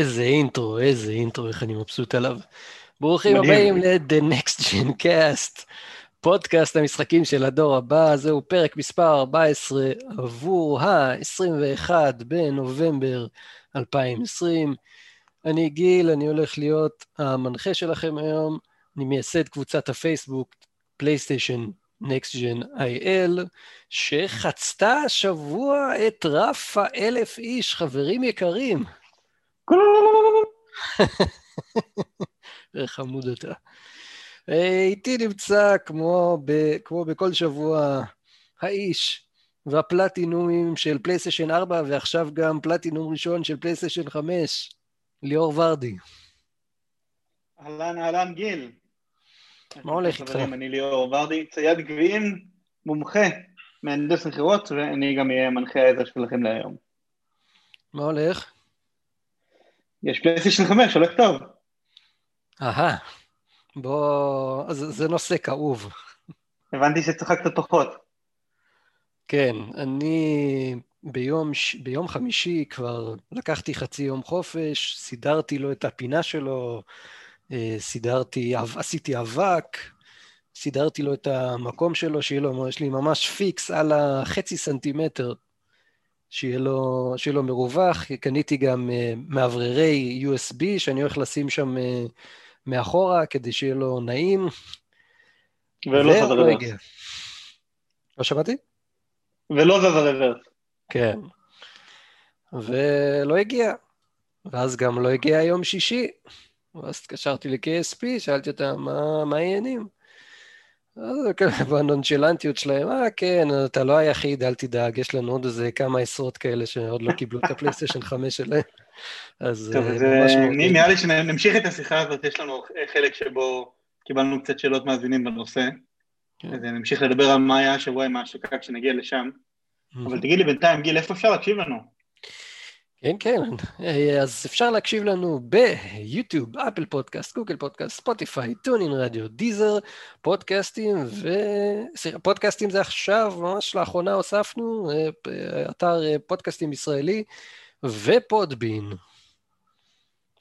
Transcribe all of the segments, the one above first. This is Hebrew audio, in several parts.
איזה אינטרו, איזה אינטרו, איך אני מבסוט עליו. ברוכים הבאים ל-The Next Gen Cast, פודקאסט המשחקים של הדור הבא, זהו פרק מספר 14 עבור ה-21 בנובמבר 2020. אני גיל, אני הולך להיות המנחה שלכם היום, אני מייסד קבוצת הפייסבוק פלייסטיישן Next Gen IL, שחצתה השבוע את רף האלף איש, חברים יקרים. איך חמוד אתה. אה, איתי נמצא, כמו, ב, כמו בכל שבוע, האיש והפלטינומים של פלייסטיישן 4, ועכשיו גם פלטינום ראשון של פלייסטיישן 5, ליאור ורדי. אהלן, אהלן, גיל. מה הולך איתך? אני ליאור ורדי, צייד גביעים, מומחה, מהנדס מכירות, ואני גם אהיה מנחה העזר שלכם להיום. מה הולך? יש פלייסטיישן 5, הולך טוב. אהה, בוא... אז זה נושא כאוב. הבנתי שצחקת פחות. כן, אני ביום, ביום חמישי כבר לקחתי חצי יום חופש, סידרתי לו את הפינה שלו, אה, סידרתי, עשיתי אבק, סידרתי לו את המקום שלו, שיהיה לו, יש לי ממש פיקס על החצי סנטימטר שיהיה לו, שיהיה לו מרווח, קניתי גם uh, מאווררי USB שאני הולך לשים שם uh, מאחורה כדי שיהיה לו נעים. ולא זז הרוורס. לא שמעתי? ולא זז הרוורס. כן. ולא הגיע. ואז גם לא הגיע יום שישי. ואז התקשרתי ל-KSP, שאלתי אותם מה העניינים. בנונשלנטיות שלהם, אה כן, אתה לא היחיד, אל תדאג, יש לנו עוד איזה כמה עשרות כאלה שעוד לא קיבלו את הפלייסטיישן 5 שלהם. אז טוב, ממש מעניין. נראה לי שנמשיך את השיחה הזאת, יש לנו חלק שבו קיבלנו קצת שאלות מאזינים בנושא. כן. אז נמשיך לדבר על מה היה השבוע עם ההשקה כשנגיע לשם. אבל תגיד לי בינתיים, גיל, איפה אפשר להקשיב לנו? כן, כן, אז אפשר להקשיב לנו ביוטיוב, Apple Podcast, Google Podcast, Spotify, TuneIn Radio, Deezer, פודקאסטים, ופודקאסטים זה עכשיו, ממש לאחרונה הוספנו, אה, אתר אה, פודקאסטים ישראלי, ופודבין.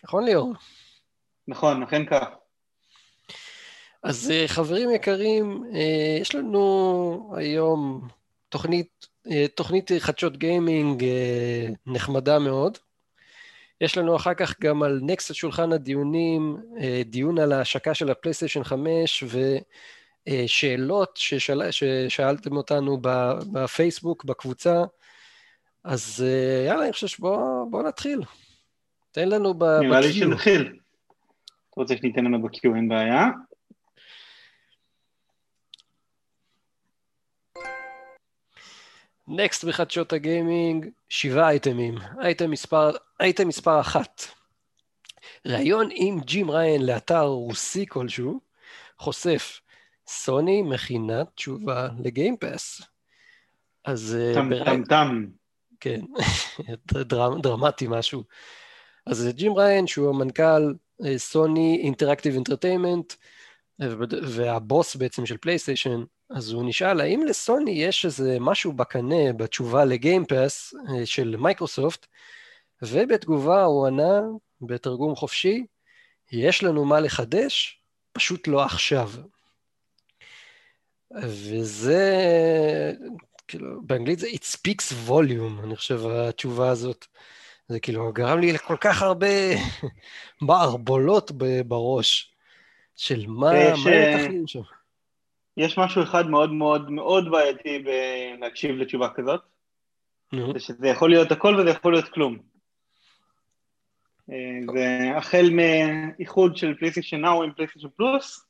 נכון ליאור? נכון, אכן כך. אז אה, חברים יקרים, יש לנו היום תוכנית אה, תוכנית חדשות גיימינג אה, נחמדה מאוד. יש לנו אחר כך גם על נקסט שולחן הדיונים, אה, דיון על ההשקה של הפלייסטיישן 5 ושאלות ששאל, ששאלתם אותנו בפייסבוק, בקבוצה. אז יאללה, אני חושב שבואו נתחיל. תן לנו ב-Q. נראה לי שנתחיל. אתה רוצה שניתן לנו ב-Q, אין בעיה. נקסט בחדשות הגיימינג, שבעה אייטמים. אייטם מספר, אייטם מספר אחת. ראיון עם ג'ים ריין לאתר רוסי כלשהו, חושף, סוני מכינה תשובה ל Game Pass. אז... אה, טם. טם טם. כן, דרמ, דרמטי משהו. אז ג'ים ריין, שהוא המנכ"ל אה, סוני Interactive Entertainment, והבוס בעצם של פלייסטיישן, אז הוא נשאל, האם לסוני יש איזה משהו בקנה בתשובה ל Game Pass אה, של מייקרוסופט, ובתגובה הוא ענה, בתרגום חופשי, יש לנו מה לחדש, פשוט לא עכשיו. וזה, כאילו, באנגלית זה it speaks volume, אני חושב, התשובה הזאת. זה כאילו גרם לי לכל כך הרבה מערבולות בראש, של מה, מה יתכנן שם. יש משהו אחד מאוד מאוד מאוד בעייתי בלהקשיב לתשובה כזאת, זה שזה יכול להיות הכל וזה יכול להיות כלום. אה, זה החל מאיחוד של פלייסטיישן Now עם פלייסטיישן פלוס,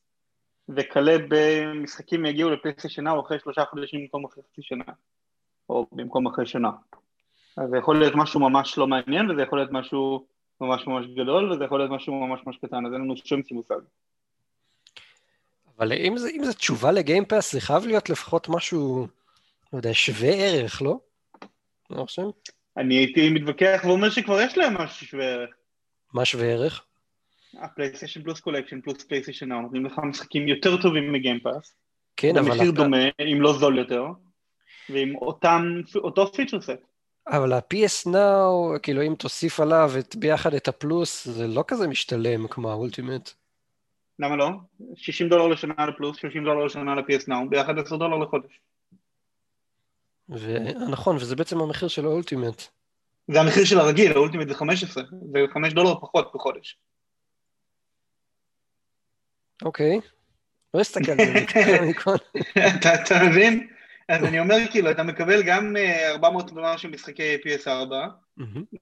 וכלה במשחקים יגיעו לפלייסטיישן Now אחרי שלושה חודשים במקום אחרי חצי שנה, או במקום אחרי שנה. אז זה יכול להיות משהו ממש לא מעניין, וזה יכול להיות משהו ממש ממש גדול, וזה יכול להיות משהו ממש ממש קטן, אז אין לנו שום מושג. אבל אם זה, אם זה תשובה ל Game Pass, זה חייב להיות לפחות משהו, לא יודע, שווה ערך, לא? לא חושב? אני הייתי מתווכח ואומר שכבר יש להם משהו שווה ערך. מה שווה ערך? הפלייסטיישן פלוס Collection פלוס פלייסטיישן Now, נותנים לך משחקים יותר טובים מ Game Pass. כן, אבל... במחיר דומה, אם לא זול יותר, ועם אותם, אותו feature set. אבל ה-PS Now, כאילו אם תוסיף עליו את, ביחד את הפלוס, זה לא כזה משתלם כמו ה Ultimate. למה לא? 60 דולר לשנה לפלוס, 30 דולר לשנה ל-PS Now, ביחד 10 דולר לחודש. נכון, וזה בעצם המחיר של ה Ultimate. זה המחיר של הרגיל, האולטימט זה 15, זה 5 דולר פחות בחודש. אוקיי. לא אסתכל על זה. אתה מבין? אז אני אומר כאילו, אתה מקבל גם 400 אה, דולר של משחקי PS4,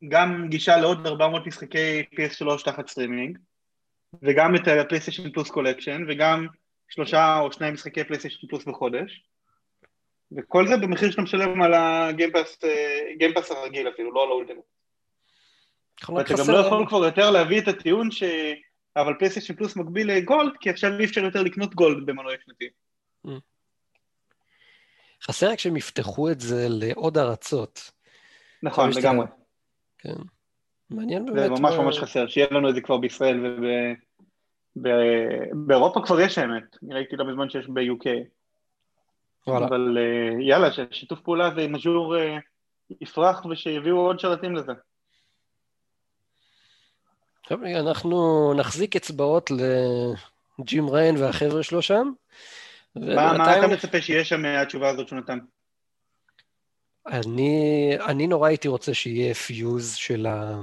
גם גישה לעוד 400 משחקי PS3 תחת סטרימינג, וגם את הפלייסטיישן פלוס Collection, וגם שלושה או שני משחקי פלייסטיישן פלוס בחודש, וכל זה במחיר שאתה משלם על ה Game Pass אה, הרגיל אפילו, לא על ה Ultimate. ואתה גם לא יכול כבר יותר להביא את הטיעון ש... אבל פלייסטיישן פלוס מקביל ל Gold, כי עכשיו אי אפשר יותר לקנות Gold במנוי שנתי. אממ. חסר רק שהם יפתחו את זה לעוד ארצות. נכון, לגמרי. כן. מעניין באמת. זה ממש ממש חסר, שיהיה לנו את זה כבר בישראל ובאירופה כבר יש האמת, אני ראיתי לא בזמן שיש ב-UK. וואלה. אבל אה, יאללה, ששיתוף פעולה זה עם אג'ור אה, יפרח ושיביאו עוד שרתים לזה. טוב, אנחנו נחזיק אצבעות לג'ים ריין והחבר'ה שלו שם. מה אתה מצפה שיהיה שם מהתשובה הזאת שהוא נתן? אני, אני נורא הייתי רוצה שיהיה fuse של, ה,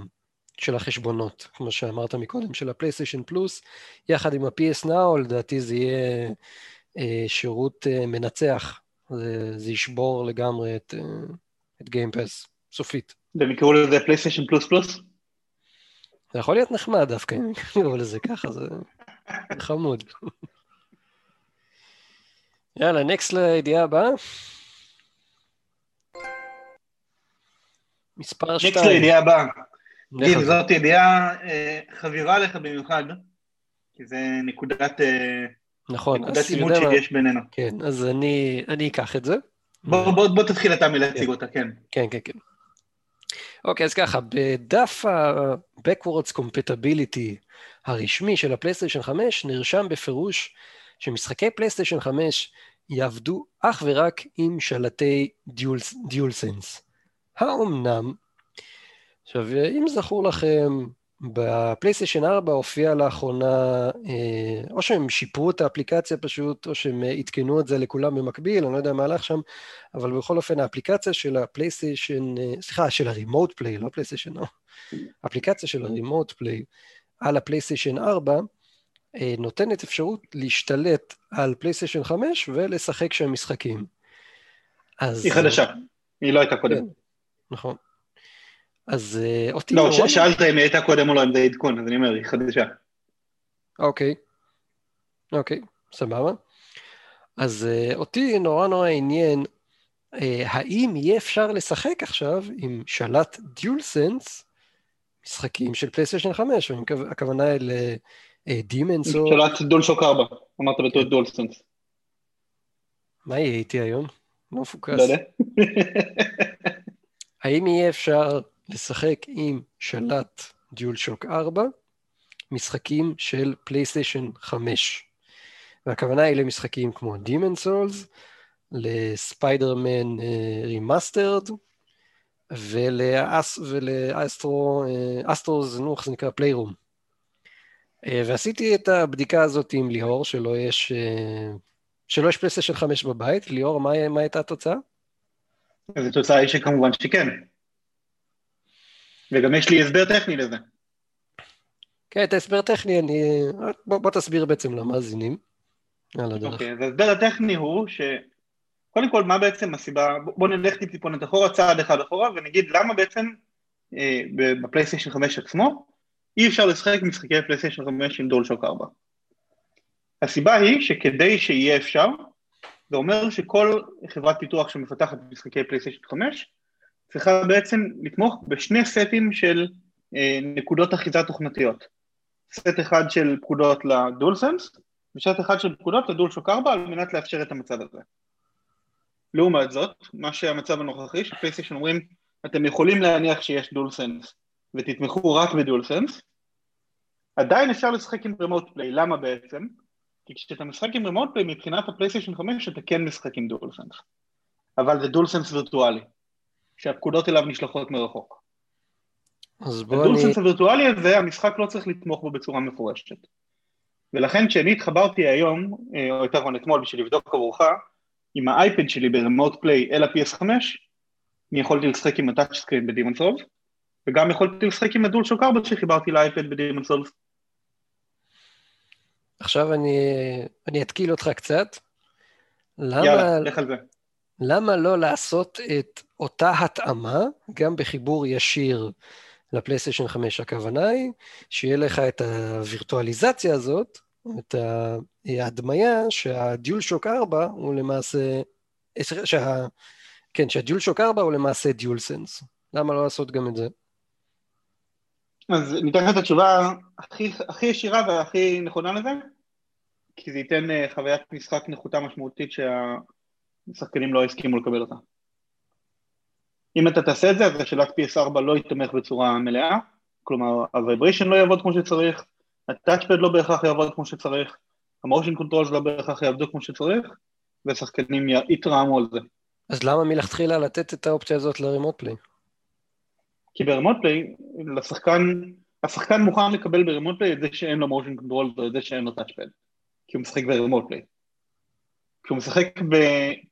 של החשבונות, כמו שאמרת מקודם, של הפלייסטיישן פלוס, יחד עם ה-PS Now, לדעתי זה יהיה אה, שירות אה, מנצח, זה, זה ישבור לגמרי את, אה, את Game Pass, סופית. והם יקראו לזה פלייסטיישן פלוס פלוס? זה יכול להיות נחמד דווקא, אם יקראו לזה ככה, זה חמוד. יאללה, נקסט לידיעה הבאה. מספר 2. נקסט לידיעה הבאה. גיל, זאת ידיעה אה, חבירה לך במיוחד, כי זה נקודת, אה, נכון, נקודת עימות שיש בינינו. כן, אז אני, אני אקח את זה. בוא, בוא, בוא תתחיל אתה מלהציג כן. אותה, כן. כן, כן, כן. אוקיי, אז ככה, בדף ה-Backwards Compatibility הרשמי של הפלייסטיישן 5 נרשם בפירוש שמשחקי פלייסטיישן 5 יעבדו אך ורק עם שלטי DualSense. האומנם? עכשיו, אם זכור לכם, בפלייסטיישן 4 הופיע לאחרונה, אה, או שהם שיפרו את האפליקציה פשוט, או שהם עדכנו את זה לכולם במקביל, אני לא יודע מה הלך שם, אבל בכל אופן האפליקציה של הפלייסטיישן, אה, סליחה, של ה Remote Play, לא פלייסטיישן, לא. האפליקציה של הרימוט פליי על הפלייסטיישן 4, אה, נותנת אפשרות להשתלט על פלייסטיישן 5 ולשחק שם משחקים. אז... היא חדשה, היא לא הייתה קודם. כן, נכון. אז uh, אותי... לא, שאלת אם היא הייתה קודם או לא, אם זה עדכון, אז אני אומר, היא חדשה. אוקיי, אוקיי, סבבה. אז uh, אותי נורא נורא עניין, uh, האם יהיה אפשר לשחק עכשיו עם שלט DualSense משחקים של פלייסטיישן 5, הכוונה היא ל Demon's או... שלט DualShock 4, אמרת בתור DualSense. מה יהיה איתי היום? לא מפוקס. לא יודע. האם יהיה אפשר לשחק עם שלט DualShock 4, משחקים של פלייסטיישן 5. והכוונה היא למשחקים כמו Demon Souls, ל Spider-Man Remastered, ול Astro, Astro's, נו, איך זה נקרא? Playroom. אה, ועשיתי את הבדיקה הזאת עם ליאור, שלו יש, אה, שלו יש פלייסטיישן 5 בבית. ליאור, מה, מה הייתה התוצאה? אז התוצאה היא שכמובן שכן. וגם יש לי הסבר טכני לזה. כן, את ההסבר הטכני, אני... בוא, בוא תסביר בעצם למאזינים. יאללה, דרך. אוקיי, אז ההסבר הטכני הוא ש... קודם כל, מה בעצם הסיבה, בוא נלך טיפונת אחורה, צעד אחד אחורה, ונגיד למה בעצם אה, בפלייסטיישן 5 עצמו אי אפשר לשחק משחקי פלייסטיישן 5 עם דולשוק 4. הסיבה היא שכדי שיהיה אפשר, זה אומר שכל חברת פיתוח שמפתחת משחקי פלייסטיישן 5 צריכה בעצם לתמוך בשני סטים של אה, נקודות אחיזה תוכנתיות. סט אחד של פקודות ל DualSense, וסט אחד של פקודות ל DualShock 4 על מנת לאפשר את המצב הזה. לעומת זאת, מה שהמצב הנוכחי, שפלייסטיישן אומרים, אתם יכולים להניח שיש DualSense ותתמכו רק ב DualSense, עדיין אפשר לשחק עם remote play, למה בעצם? כי כשאתה משחק עם remote play מבחינת הפלייסטיישן 5 אתה כן משחק עם DualSense, אבל זה DualSense וירטואלי. שהפקודות אליו נשלחות מרחוק. אז בוא אני... ה DualSense הווירטואלי הזה, המשחק לא צריך לתמוך בו בצורה מפורשת. ולכן כשאני התחברתי היום, אה, או יותר נכון אתמול בשביל לבדוק עבורך, עם האייפד שלי ב remote play אל ה-PS5, אני יכולתי לשחק עם ה touch screen ב Demon's Souls, וגם יכולתי לשחק עם ה DualShock 4 שחיברתי לאייפד ב Demon's Souls. עכשיו אני, אני אתקיל אותך קצת. למה, יאללה, לך על זה. למה לא לעשות את אותה התאמה גם בחיבור ישיר לפלייסטיישן 5? הכוונה היא שיהיה לך את הווירטואליזציה הזאת, את ההדמיה שהדיול שוק 4 הוא למעשה, שה, כן, שהדיול שוק 4 הוא למעשה דיול סנס. למה לא לעשות גם את זה? אז ניתן לך את התשובה הכי, הכי ישירה והכי נכונה לזה, כי זה ייתן אה, חוויית משחק נחותה משמעותית שהשחקנים לא הסכימו לקבל אותה. אם אתה תעשה את זה, אז השלט PS4 לא יתמך בצורה מלאה, כלומר ה-Vibration לא יעבוד כמו שצריך, ה touchpad לא בהכרח יעבוד כמו שצריך, ה motion controls לא בהכרח יעבדו כמו שצריך, ושחקנים יתרעמו על זה. אז למה מלכתחילה לתת את האופציה הזאת ל remote play? כי ב remote play, לשחקן, השחקן מוכן לקבל ב remote play את זה שאין לו motion control ואת זה שאין לו touchpad, כי הוא משחק ב remote play. כשהוא משחק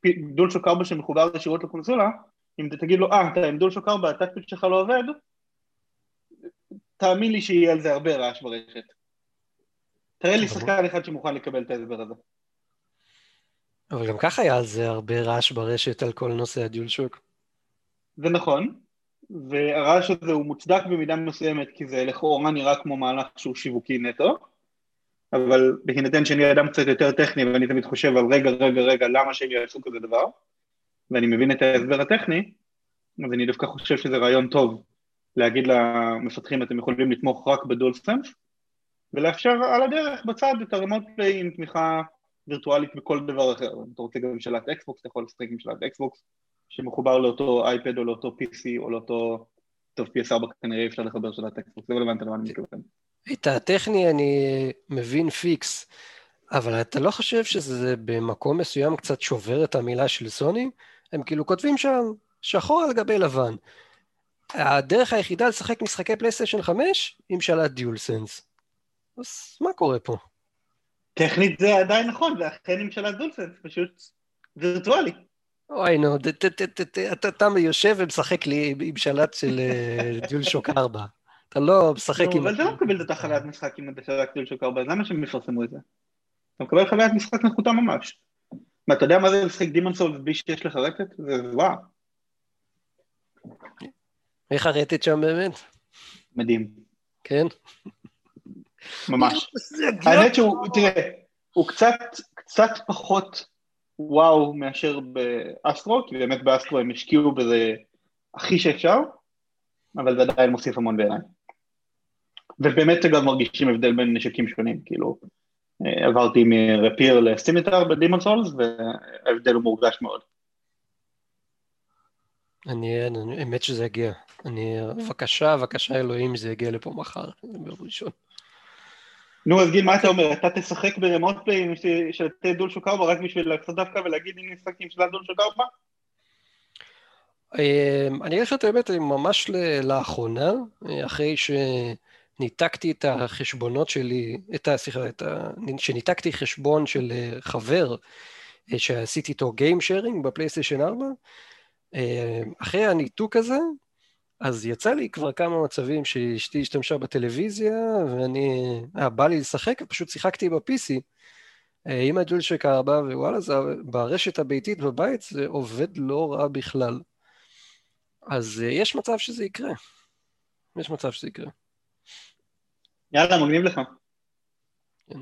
ב DualShock 4 שמחובר ישירות לקונסולה, אם אתה תגיד לו, אה, אתה עם DualShock 4, ה touchpad שלך לא עובד, תאמין לי שיהיה על זה הרבה רעש ברשת. תראה לי שחקן אחד שמוכן לקבל את ההסבר הזה. אבל גם ככה היה על זה הרבה רעש ברשת על כל נושא ה DualShock. זה נכון, והרעש הזה הוא מוצדק במידה מסוימת כי זה לכאורה נראה כמו מהלך שהוא שיווקי נטו, אבל בהינתן שאני אדם קצת יותר טכני ואני תמיד חושב על רגע, רגע, רגע, למה שהם יעשו כזה דבר, ואני מבין את ההסבר הטכני, אז אני דווקא חושב שזה רעיון טוב להגיד למפתחים אתם יכולים לתמוך רק ב DualSense, ולאפשר על הדרך בצד את ה remote עם תמיכה וירטואלית בכל דבר אחר. אם אתה רוצה גם שלט אקסבוקס, אתה יכול לשחק עם אקסבוקס שמחובר לאותו אייפד או לאותו PC או לאותו... טוב, PS4 כנראה אפשר לחבר שלט אקסבוקס, זה רלוונטי למה אני מתכוון. את הטכני אני מבין פיקס, אבל אתה לא חושב שזה במקום מסוים קצת שובר את המילה של סוני? הם כאילו כותבים שם שחור על גבי לבן. הדרך היחידה לשחק משחקי פלייסטיישן 5 עם שלט DualSense. אז מה קורה פה? טכנית זה עדיין נכון, זה אכן עם שלט DualSense, פשוט וירטואלי. אוי נו, אתה יושב ומשחק לי עם שלט של אה, דיול שוק 4. אתה לא משחק עם... אבל אתה לא מקבל את אותה חוויית משחק עם דיול שוק 4, למה שהם יפרסמו את זה? אתה מקבל חוויית משחק נחותה ממש. מה, אתה יודע מה זה לשחק דימון סולס בלי שיש לך רטט? זה וואו. איך הרטט שם באמת? מדהים. כן? ממש. האמת שהוא, תראה, הוא קצת, קצת פחות וואו מאשר באסטרו, כי באמת באסטרו הם השקיעו בזה הכי שאפשר, אבל זה עדיין מוסיף המון בעיניי. ובאמת גם מרגישים הבדל בין נשקים שונים, כאילו, אה, עברתי מרפיר לסימיטר בדימון סולס, וההבדל הוא מורגש מאוד. אני, האמת שזה יגיע. אני, בבקשה, בבקשה אלוהים, זה יגיע לפה מחר, ביום ראשון. נו, אז גיל, מה אתה אומר? אתה תשחק ברמוט פליי של דול שוק ארבע רק בשביל לעשות דווקא ולהגיד אם נשחק עם של דול שוק ארבע? אמ, אני אגיד לך את האמת, ממש לאחרונה, אחרי שניתקתי את החשבונות שלי, את ה... סליחה, את ה... שניתקתי חשבון של אה, חבר אה, שעשיתי איתו Game Sharing בפלייסטיישן 4, אה, אחרי הניתוק הזה, אז יצא לי כבר כמה מצבים שאשתי השתמשה בטלוויזיה, ואני, אה, בא לי לשחק, פשוט שיחקתי ב-PC עם הג'ולשק 4, ווואלה, זה ברשת הביתית בבית זה עובד לא רע בכלל. אז יש מצב שזה יקרה. יש מצב שזה יקרה. יאללה, מגניב לך. כן.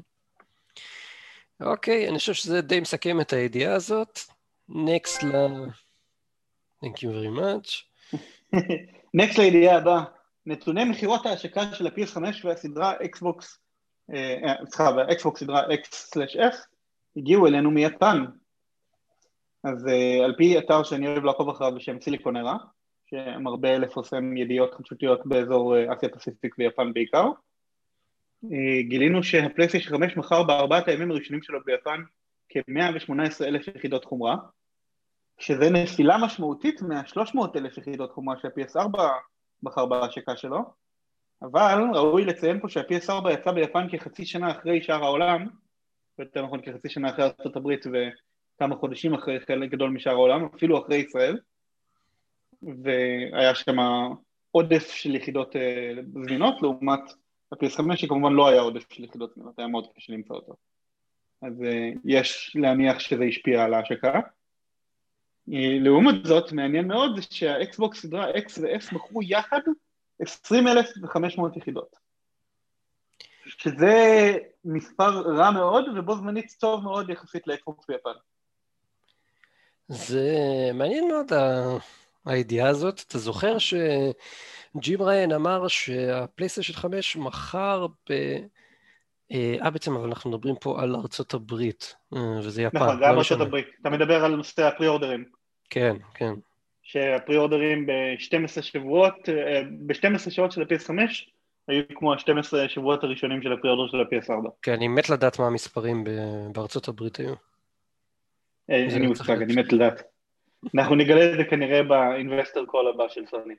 אוקיי, אני חושב שזה די מסכם את הידיעה הזאת. נקסט ל... Thank you very much. נקסט לידיעה הבאה, נתוני מכירות ההשקה של ה-PS5 והסדרה Xbox, סליחה, והאקסבוקס סדרה X/F הגיעו אלינו מיפן. אז על פי אתר שאני אוהב לעקוב אחריו בשם סיליקונרה, שמרבה לפרסם ידיעות חדשותיות באזור אסיה פסיפיק ויפן בעיקר, גילינו שהפלייסטיישן 5 מכר בארבעת הימים הראשונים שלו ביפן כ-118 אלף יחידות חומרה, שזה נפילה משמעותית מה-300 אלף יחידות חומרה שה-PS4 בחר בהשקה שלו, אבל ראוי לציין פה שה-PS4 יצא ביפן כחצי שנה אחרי שאר העולם, יותר נכון כחצי שנה אחרי ארה"ב וכמה חודשים אחרי חלק גדול משאר העולם, אפילו אחרי ישראל, והיה שם עודף של יחידות אה, זמינות, לעומת ה-PS5 שכמובן לא היה עודף של יחידות זמינות, היה מאוד קשה למצוא אותו. אז אה, יש להניח שזה השפיע על ההשקה. אה, לעומת זאת, מעניין מאוד זה שהאקסבוקס סדרה X ו-S מכרו יחד 20,500 יחידות. שזה מספר רע מאוד ובו זמנית טוב מאוד יחסית לאקסבוקס ביפן. זה מעניין מאוד הידיעה הזאת. אתה זוכר שג'ים ראיין אמר שהפלייסטיישן 5 מכר ב... אה, אה, בעצם, אבל אנחנו מדברים פה על ארצות הברית, אה, וזה יפן. נכון, גם לא ארצות הברית. אתה מדבר על נושא הפרי-אורדרים. כן, כן. שהפרי-אורדרים ב-12 שבועות, אה, ב-12 שעות של ה-PS5 היו כמו ה-12 שבועות הראשונים של הפרי-אורדר של ה-PS4. כן, אני מת לדעת מה המספרים בארצות הברית היו. אין לי מושג, אני מת לדעת. אנחנו נגלה את זה כנראה באינבסטר קול הבא של סוני.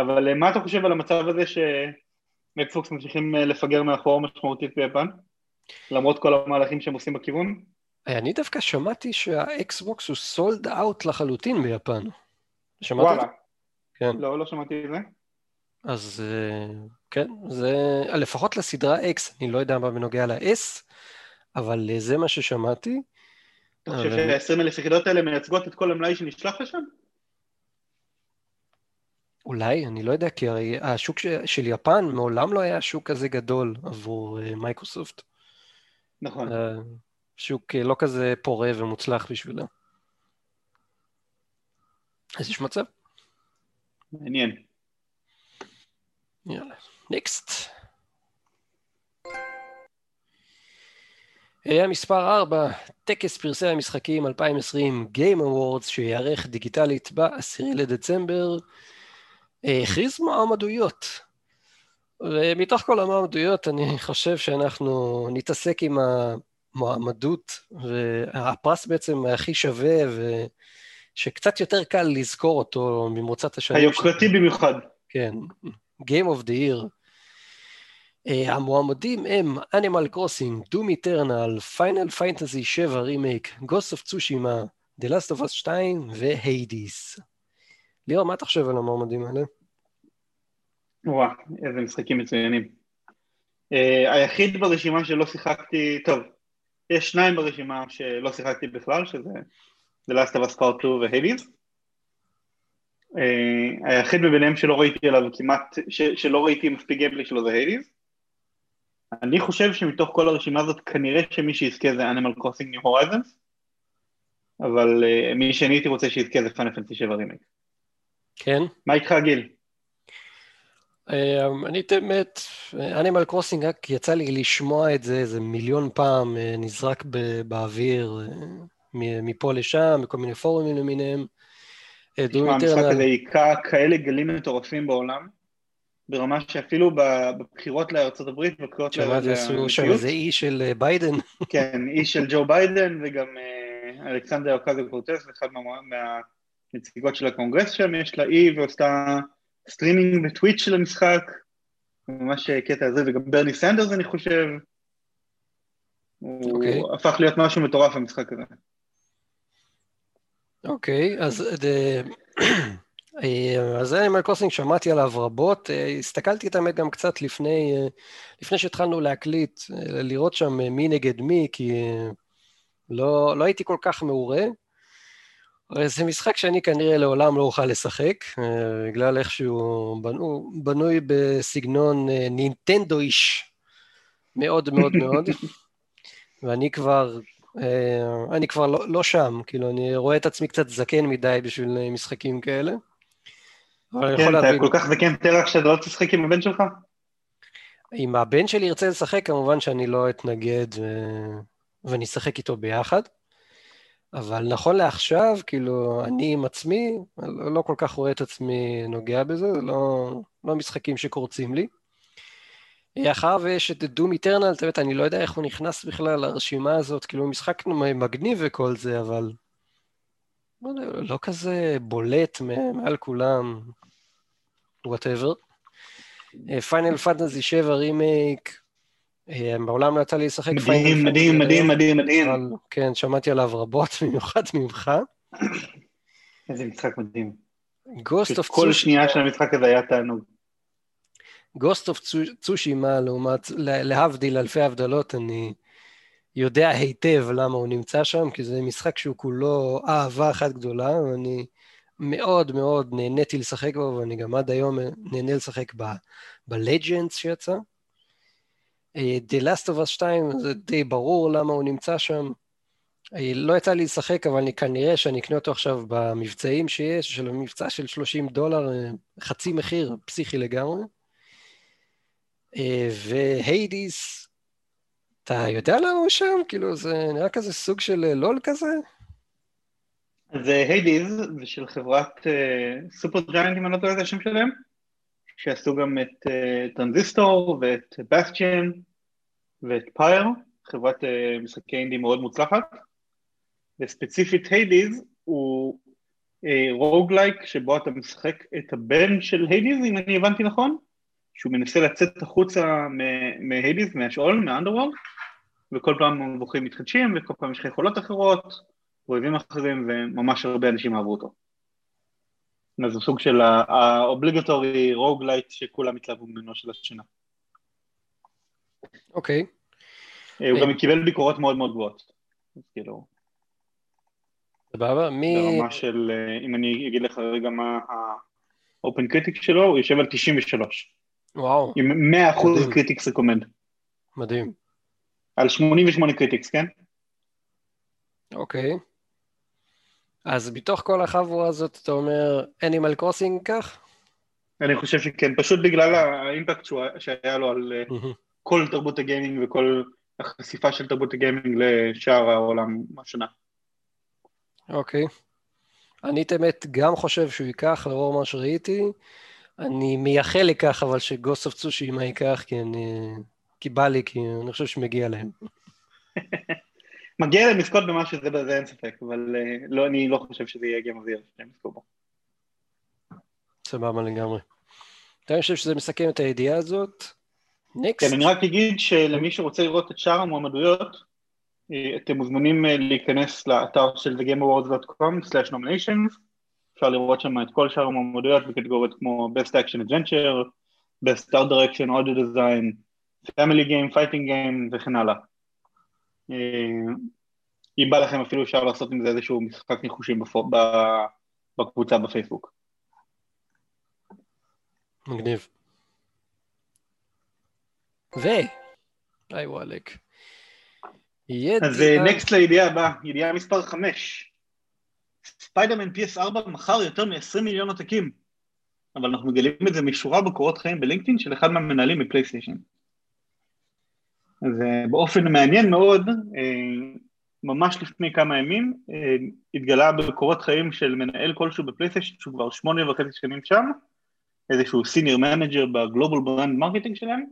אבל מה אתה חושב על המצב הזה שמקסבוקס ממשיכים לפגר מאחור משמעותית ביפן? למרות כל המהלכים שהם עושים בכיוון? אני דווקא שמעתי שהאקסבוקס הוא סולד אאוט לחלוטין ביפן. שמעת וואלה. את זה? כן. לא, לא שמעתי את זה. אז אה, כן, זה לפחות לסדרה X, אני לא יודע מה בנוגע ל-S, אבל זה מה ששמעתי. אתה חושב שה-20 אלף יחידות האלה מייצגות את כל המלאי שנשלח לשם? אולי, אני לא יודע, כי הרי השוק של יפן מעולם לא היה שוק כזה גדול עבור אה, מייקרוסופט. נכון. שוק לא כזה פורה ומוצלח בשבילה. אז יש מצב. מעניין. יאללה, next. המספר 4, טקס פרסי המשחקים 2020 Game Awards שיארך דיגיטלית ב-10 לדצמבר, הכריז מועמדויות. ומתוך כל המועמדויות אני חושב שאנחנו נתעסק עם המועמדות, והפרס בעצם הכי שווה, ושקצת יותר קל לזכור אותו ממרוצת השנים. היוקרתי במיוחד. כן, Game of the Year. Uh, המועמדים הם Animal Crossing, Doom Eternal, Final Fantasy 7 רימייק, Ghost of Tsushima, The Last of Us 2 והיידיס. ליאור, מה אתה חושב על המועמדים האלה? וואו, איזה משחקים מצוינים. Uh, היחיד ברשימה שלא שיחקתי, טוב, יש שניים ברשימה שלא שיחקתי בכלל, שזה The Last of Us Part 2 והיידיס. Uh, היחיד מביניהם שלא ראיתי עליו כמעט, שלא ראיתי מספיק גיימפלי שלו זה היידיס. אני חושב שמתוך כל הרשימה הזאת כנראה שמי שיזכה זה Animal Crossing New Horizons, אבל uh, מי שאני הייתי רוצה שיזכה זה פאנל פנטי 7 רימייק. כן. מה איתך גיל? Uh, אני באמת, אנימל קרוסינג רק יצא לי לשמוע את זה איזה מיליון פעם, uh, נזרק באוויר, uh, מפה לשם, בכל מיני פורומים למיניהם. תשמע, המשחק הזה היכה כאלה גלים מטורפים בעולם, ברמה שאפילו בבחירות לארצות הברית, בבחירות שמעתי, עשו שם איזה אי של ביידן. כן, אי של ג'ו ביידן, וגם אלכסנדריה אוקסיו קורטז, אחד מהנציגות של הקונגרס שם, יש לה אי ועושה סטרימינג בטוויץ' של המשחק, ממש קטע הזה, וגם ברני סנדרס אני חושב, הוא okay. הפך להיות משהו מטורף המשחק הזה. אוקיי, אז אה, אז Animal Crossing שמעתי עליו רבות, אה, הסתכלתי את האמת גם קצת לפני, אה, לפני שהתחלנו להקליט, לראות שם מי נגד מי, כי לא, לא הייתי כל כך מעורה. זה משחק שאני כנראה לעולם לא אוכל לשחק, בגלל איך שהוא בנו, בנוי בסגנון נינטנדו איש, מאוד מאוד מאוד, ואני כבר אה, אני כבר לא, לא שם, כאילו, אני רואה את עצמי קצת זקן מדי בשביל אה, משחקים כאלה. כן, אתה כל כך זקן תרח שאתה לא תשחק עם הבן שלך? אם הבן שלי ירצה לשחק, כמובן שאני לא אתנגד ו... ואני אשחק איתו ביחד. אבל נכון לעכשיו, כאילו, אני עם עצמי, לא, לא כל כך רואה את עצמי נוגע בזה, זה לא, לא משחקים שקורצים לי. אחריו יש את דום איטרנל, אתה יודע, אני לא יודע איך הוא נכנס בכלל לרשימה הזאת, כאילו משחק מגניב וכל זה, אבל לא, לא כזה בולט מעל כולם, whatever. Final Fantasy 7 רימייק, בעולם לא יצא לי לשחק מדהים, מדהים, מדהים, מדהים, מדהים. כן, שמעתי עליו רבות, במיוחד ממך. איזה משחק מדהים. Ghost of כל שנייה של המשחק הזה היה תענוג. Ghost of Tsushima, לעומת, להבדיל אלפי הבדלות, אני יודע היטב למה הוא נמצא שם, כי זה משחק שהוא כולו אהבה אחת גדולה, ואני מאוד מאוד נהניתי לשחק בו, ואני גם עד היום נהנה לשחק ב-Legends שיצא. אה, The Last of Us 2, זה די ברור למה הוא נמצא שם. אה, לא יצא לי לשחק, אבל אני כנראה שאני אקנה אותו עכשיו במבצעים שיש, של המבצע של 30 דולר, אה, חצי מחיר, פסיכי לגמרי. ו Hades, אתה יודע למה הוא שם? כאילו, זה נראה כזה סוג של LOL כזה? אז Hades זה של חברת Supergiant, אם אני לא טועה את השם שלהם, שעשו גם את טרנזיסטור ואת בסטיאן ואת Pyre, חברת uh, משחקי אינדי מאוד מוצלחת, וספציפית Hades הוא uh, roguelike שבו אתה משחק את הבן של Hades, אם אני הבנתי נכון, שהוא מנסה לצאת החוצה מ Hades, מהשאול, מה underworld, וכל פעם המבוכים מתחדשים, וכל פעם יש לך יכולות אחרות, אויבים אחרים, וממש הרבה אנשים אהבו אותו. אז זה סוג של ה obligatory roguelite שכולם התלהבו ממנו של השנה. אוקיי. אה, הוא גם קיבל ביקורות מאוד מאוד גבוהות. כאילו... סבבה, מי... ברמה של, אה, אם אני אגיד לך רגע מה האופן critic שלו, הוא יושב על 93. וואו. עם 100% critics recommend. מדהים. על 88 critics, כן? אוקיי. אז מתוך כל החבורה הזאת אתה אומר אנימל קרוסינג כך? אני חושב שכן, פשוט בגלל ה impact שהיה לו על. כל תרבות הגיימינג וכל החשיפה של תרבות הגיימינג לשאר העולם השנה. אוקיי. אני את האמת גם חושב שהוא ייקח לאור מה שראיתי. אני מייחל לכך אבל שגוסט אוף צושימה ייקח כי אני... כי בא לי, כי אני חושב שמגיע להם. מגיע להם לזכות במה שזה, בזה אין ספק, אבל uh, לא, אני לא חושב שזה יהיה גיים אביר שהם יזכו בו. סבבה לגמרי. אתה חושב שזה מסכם את הידיעה הזאת? נקסט. כן, אני רק אגיד שלמי שרוצה לראות את שאר המועמדויות, אה, אתם מוזמנים אה, להיכנס לאתר של thegameawards.com/nominations, אפשר לראות שם את כל שאר המועמדויות בקטגוריות כמו Best Action Adventure, Best Art Direction, Audio Design, Family Game, Fighting Game וכן הלאה. אה, אם בא לכם אפילו אפשר לעשות עם זה איזשהו משחק ניחושים בקבוצה בפייסבוק. מגניב. ו... היי וואלק. אז נקסט אה, לידיעה הבאה, ידיעה מספר 5. ספיידרמן PS4 מכר יותר מ-20 מיליון עותקים, אבל אנחנו מגלים את זה משורה בקורות חיים בלינקדאין של אחד מהמנהלים מפלייסטיישן. אז אה, מעניין מאוד, אה, ממש לפני כמה ימים, התגלה בקורות חיים של מנהל כלשהו בפלייסטיישן, שהוא כבר שמונה וחצי שנים שם, איזשהו senior manager ב global brand marketing שלהם,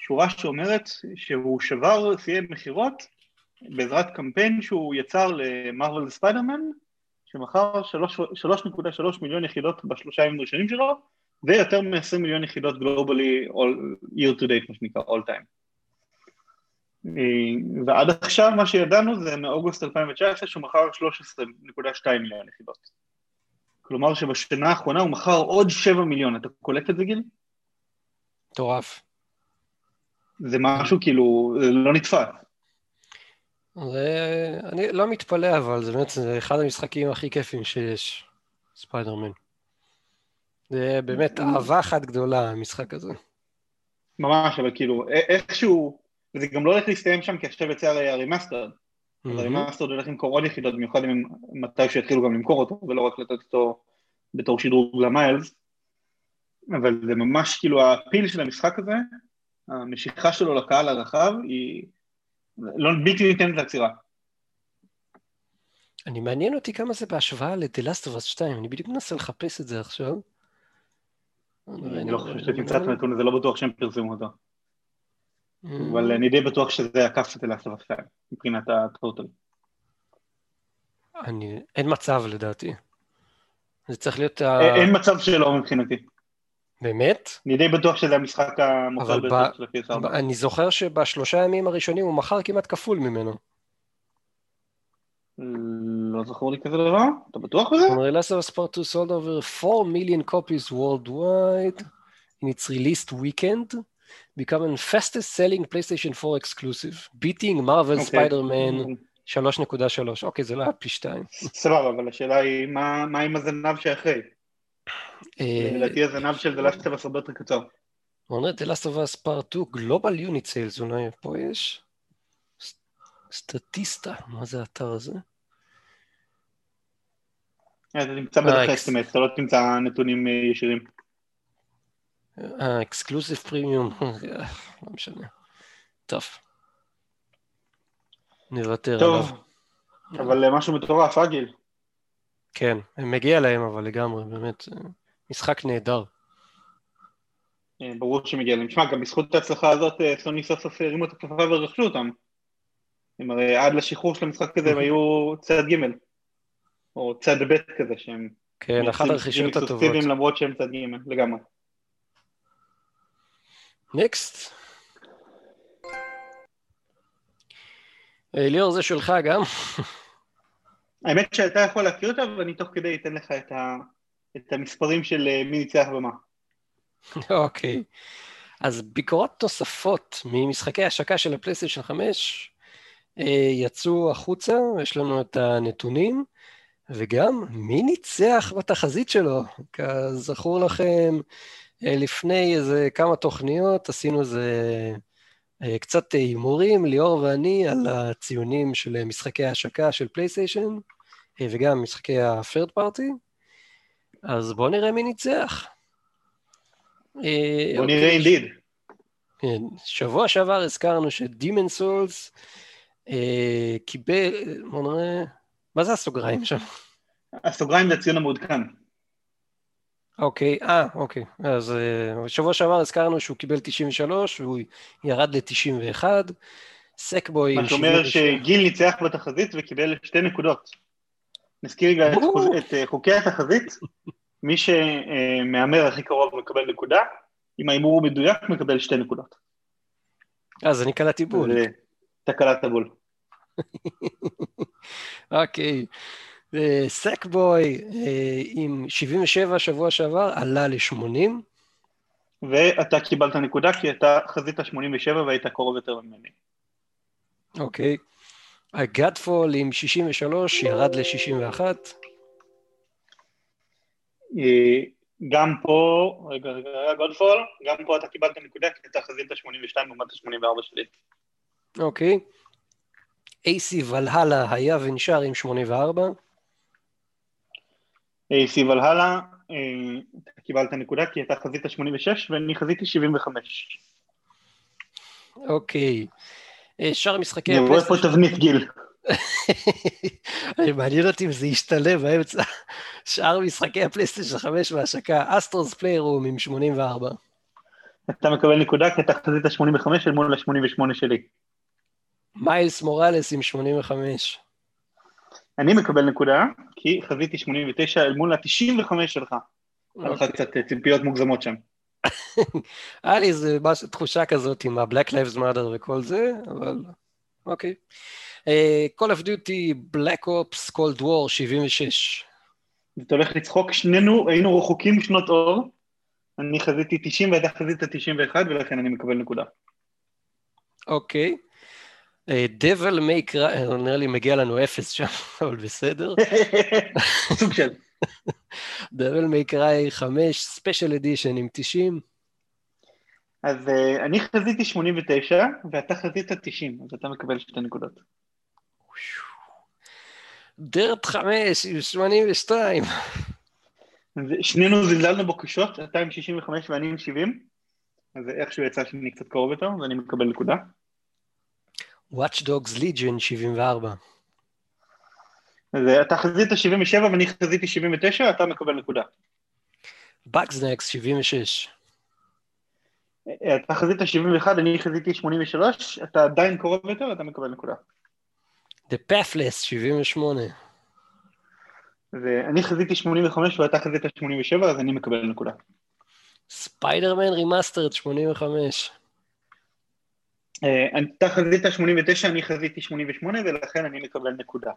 שורה שאומרת שהוא שבר שיאי מכירות בעזרת קמפיין שהוא יצר למרוויל ספיידרמן, שמכר 3.3 מיליון יחידות בשלושה ימים הראשונים שלו, ויותר מ-20 מיליון יחידות גלובלי year to date, מה שנקרא, all time. ועד עכשיו מה שידענו זה מאוגוסט 2019 שהוא מכר 13.2 מיליון יחידות. כלומר שבשנה האחרונה הוא מכר עוד 7 מיליון, אתה קולט את זה גיל? מטורף. זה משהו כאילו, זה לא נתפס. זה... אני לא מתפלא, אבל זה באמת זה אחד המשחקים הכי כיפים שיש, ספיידרמן. זה באמת אהבה אחת גדולה, המשחק הזה. ממש, אבל כאילו, איכשהו, וזה גם לא הולך להסתיים שם, כי עכשיו יצא הרי ה Remastered. אז ה Remastered הולך למכור עוד יחידות, במיוחד אם מתי שיתחילו גם למכור אותו, ולא רק לתת אותו בתור שדרוג למיילס. אבל זה ממש כאילו ה appeal של המשחק הזה, המשיכה שלו לקהל הרחב היא לא בלתי ניתנת לעצירה. אני מעניין אותי כמה זה בהשוואה ל-The Last of Us 2, אני בדיוק מנסה לחפש את זה עכשיו. אני לא חושב שתמצא את הנתון הזה, לא בטוח שהם פרסמו אותו. אבל אני די בטוח שזה עקף את The Last of Us 2, מבחינת הטוטל. אני, אין מצב לדעתי. זה צריך להיות... ה... אין מצב שלא מבחינתי. באמת? אני די בטוח שזה המשחק המוכר ביותר של ה-PS4. אני זוכר שבשלושה ימים הראשונים הוא מכר כמעט כפול ממנו. לא זכור לי כזה דבר, אתה בטוח בזה? The Last of Us Part 2 sold over 4 million copies worldwide in its released weekend, becoming fastest selling PlayStation 4 exclusive, beating Marvel okay. Spider-Man 3.3. אוקיי, זה לא היה פי שתיים. סבבה, אבל השאלה היא, מה, מה עם הזנב שאחרי? אה, לדעתי הזנב של The Last of Us הרבה יותר קצר. אומרת The Last of Us Part 2 Global Unit Sales, אולי פה יש? סטטיסטה, מה זה האתר הזה? אה, זה נמצא בדרך אסטימט, אתה לא תמצא נתונים אה, ישירים. אה, אקסקלוסיב פרימיום, לא משנה. טוב. נוותר עליו. טוב, אבל משהו מטורף, אגיל. כן, מגיע להם אבל לגמרי, באמת, משחק נהדר. ברור שמגיע להם. שמע, גם בזכות ההצלחה הזאת, סוני סוף סוף הרימו את הכפפה ורכשו אותם. הם הרי עד לשחרור של המשחק הזה הם היו צד ג' או צד ב' כזה שהם... כן, אחת הרכישות הטובות. למרות שהם צד ג' לגמרי. נקסט. אה, ליאור זה שלך גם. האמת שאתה יכול להכיר אותה ואני תוך כדי אתן לך את, ה... את המספרים של אה, מי ניצח ומה. אוקיי. אז ביקורות תוספות ממשחקי השקה של הפלייסטיישן 5 אה, יצאו החוצה, יש לנו את הנתונים, וגם מי ניצח בתחזית שלו. כזכור לכם, אה, לפני איזה כמה תוכניות עשינו איזה קצת הימורים, ליאור ואני, על הציונים של משחקי ההשקה של פלייסטיישן, וגם משחקי ה-third party. אז בואו נראה מי ניצח. בואו נראה אינדיד. כן, שבוע שעבר הזכרנו שדימן סולס אה, קיבל, בוא נראה, מה זה הסוגריים שם? הסוגריים זה הציון המעודכן. אוקיי, אה, אוקיי. אז בשבוע אה, שעבר הזכרנו שהוא קיבל 93 והוא ירד ל-91. סקבוי... מה שאומר שגיל ניצח בתחזית וקיבל שתי נקודות. נזכיר רגע את אה, חוקי התחזית, מי שמהמר הכי קרוב מקבל נקודה, אם ההימור הוא מדויק מקבל שתי נקודות. אז אני קלטתי בול. אתה בול. אוקיי. סקבוי אה, עם 77 שבוע שעבר עלה ל-80. ואתה קיבלת נקודה כי אתה חזית 87 והיית קרוב יותר ממני. אוקיי. הגאדפול עם 63 ירד ל-61. אה, גם פה, רגע, רגע, גודפול, גם פה אתה קיבלת נקודה כי אתה חזית 82 לעומת ה-84 שלי. אוקיי. AC ולהלה היה ונשאר עם 84. AC ולהלה, אה, אתה קיבלת נקודה כי אתה חזית 86 ואני חזיתי 75. אוקיי. אה, שאר משחקי הפלייסטיישן... אני רואה פה תבנית גיל. מעניין אותי אם זה ישתלב באמצע. שאר משחקי הפלייסטיישן 5 בהשקה, אסטרוס פליירום עם 84. אתה מקבל נקודה כי אתה חזית 85 אל מול ה-88 שלי. מיילס מוראלס עם 85. אני מקבל נקודה, כי חזיתי 89 אל מול ה-95 שלך. היה לך קצת אה, ציפיות מוגזמות שם. היה לי איזה תחושה כזאת עם ה-Black Lives Matter וכל זה, אבל אוקיי. אה, Call of Duty Black Ops Cold War 76. אתה הולך לצחוק, שנינו היינו רחוקים שנות אור. אני חזיתי 90 ואתה חזית 91 ולכן אני מקבל נקודה. אוקיי. דבל מיי קריי, נראה לי מגיע לנו אפס שם, אבל בסדר. סוג של. דבל מיי קריי 5, ספיישל אדישן עם 90. אז uh, אני חזיתי 89 ואתה חזית 90, אז אתה מקבל שתי נקודות. דרט 5 עם 82. שנינו זלזלנו בקשות, אתה עם 65 ואני עם 70, אז איכשהו יצא שאני קצת קרוב יותר, ואני מקבל נקודה. Watch Dogs Legion 74. אז אתה חזית 77 ואני חזיתי 79, אתה מקבל נקודה. Bugsnax 76. אתה חזית 71, אני חזיתי 83, אתה עדיין קרוב יותר, אתה מקבל נקודה. The Pathless 78. ואני חזיתי 85 ואתה חזית 87, אז אני מקבל נקודה. ספיידרמן Remastered 85. אתה חזית 89, אני חזיתי 88, ולכן אני מקבל נקודה.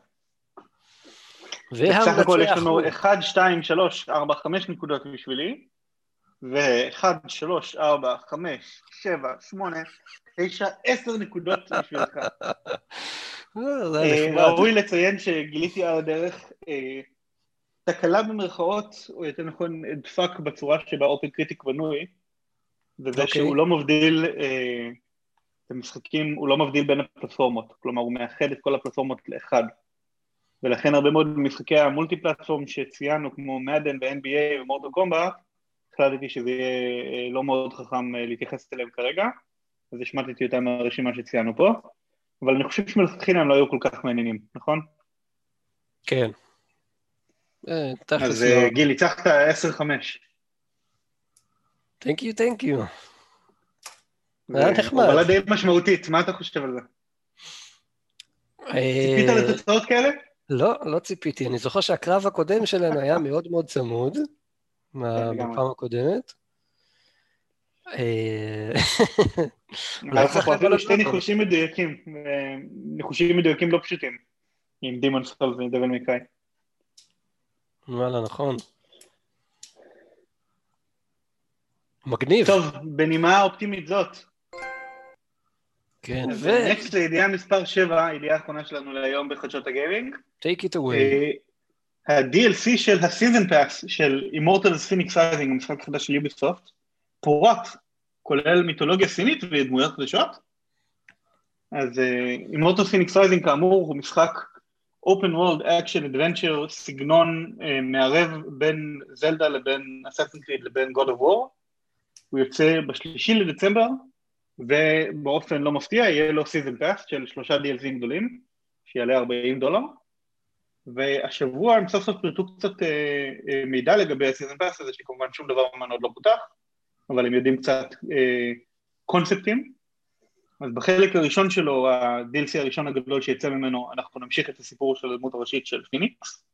בסך הכל יש לנו 1, 2, 3, 4, 5 נקודות בשבילי, ו-1, 3, 4, 5, 7, 8, 9, 10 נקודות בשבילך. ראוי לציין שגיליתי על הדרך תקלה במרכאות, או יותר נכון דפק בצורה שבה אופן קריטיק בנוי, וזה שהוא לא מבדיל את המשחקים, הוא לא מבדיל בין הפלטפורמות, כלומר הוא מאחד את כל הפלטפורמות לאחד. ולכן הרבה מאוד משחקי המולטי פלטפורם שציינו, כמו מדן ו-NBA ומורטו קומבט, החלטתי שזה יהיה לא מאוד חכם להתייחס אליהם כרגע, אז השמטתי אותם מהרשימה שציינו פה, אבל אני חושב שמלכתחילה הם לא היו כל כך מעניינים, נכון? כן. אז גיל, ניצחת 10-5. Thank you, thank you. היה נחמד. אבל די משמעותית, מה אתה חושב על זה? ציפית לתוצאות כאלה? לא, לא ציפיתי. אני זוכר שהקרב הקודם שלנו היה מאוד מאוד צמוד, בפעם הקודמת. אפילו שתי ניחושים מדויקים, ניחושים מדויקים לא פשוטים, עם דימון סול ודבל מקראי. וואלה, נכון. מגניב. טוב, בנימה אופטימית זאת. כן, ו... נקסט לידיעה מספר 7, הידיעה האחרונה שלנו להיום בחדשות הגיימינג. take it away. ה-DLC של ה-season pass של Immortals Phoenix Rising, המשחק החדש של יוביסופט, פורט, כולל מיתולוגיה סינית ודמויות חדשות. אז Immortals Phoenix Rising כאמור הוא משחק open world action adventure, סגנון uh, מערב בין זלדה לבין אססן קריד לבין God of War. הוא יוצא בשלישי לדצמבר, ובאופן לא מפתיע יהיה לו season pass של שלושה DLC גדולים, שיעלה 40 דולר. והשבוע הם סוף סוף פרטו קצת אה, אה, מידע לגבי ה season pass הזה, שכמובן שום דבר ממנו עוד לא פותח, אבל הם יודעים קצת אה, קונספטים. אז בחלק הראשון שלו, ה-DLC הראשון הגדול שיצא ממנו, אנחנו נמשיך את הסיפור של הדמות הראשית של פיניקס,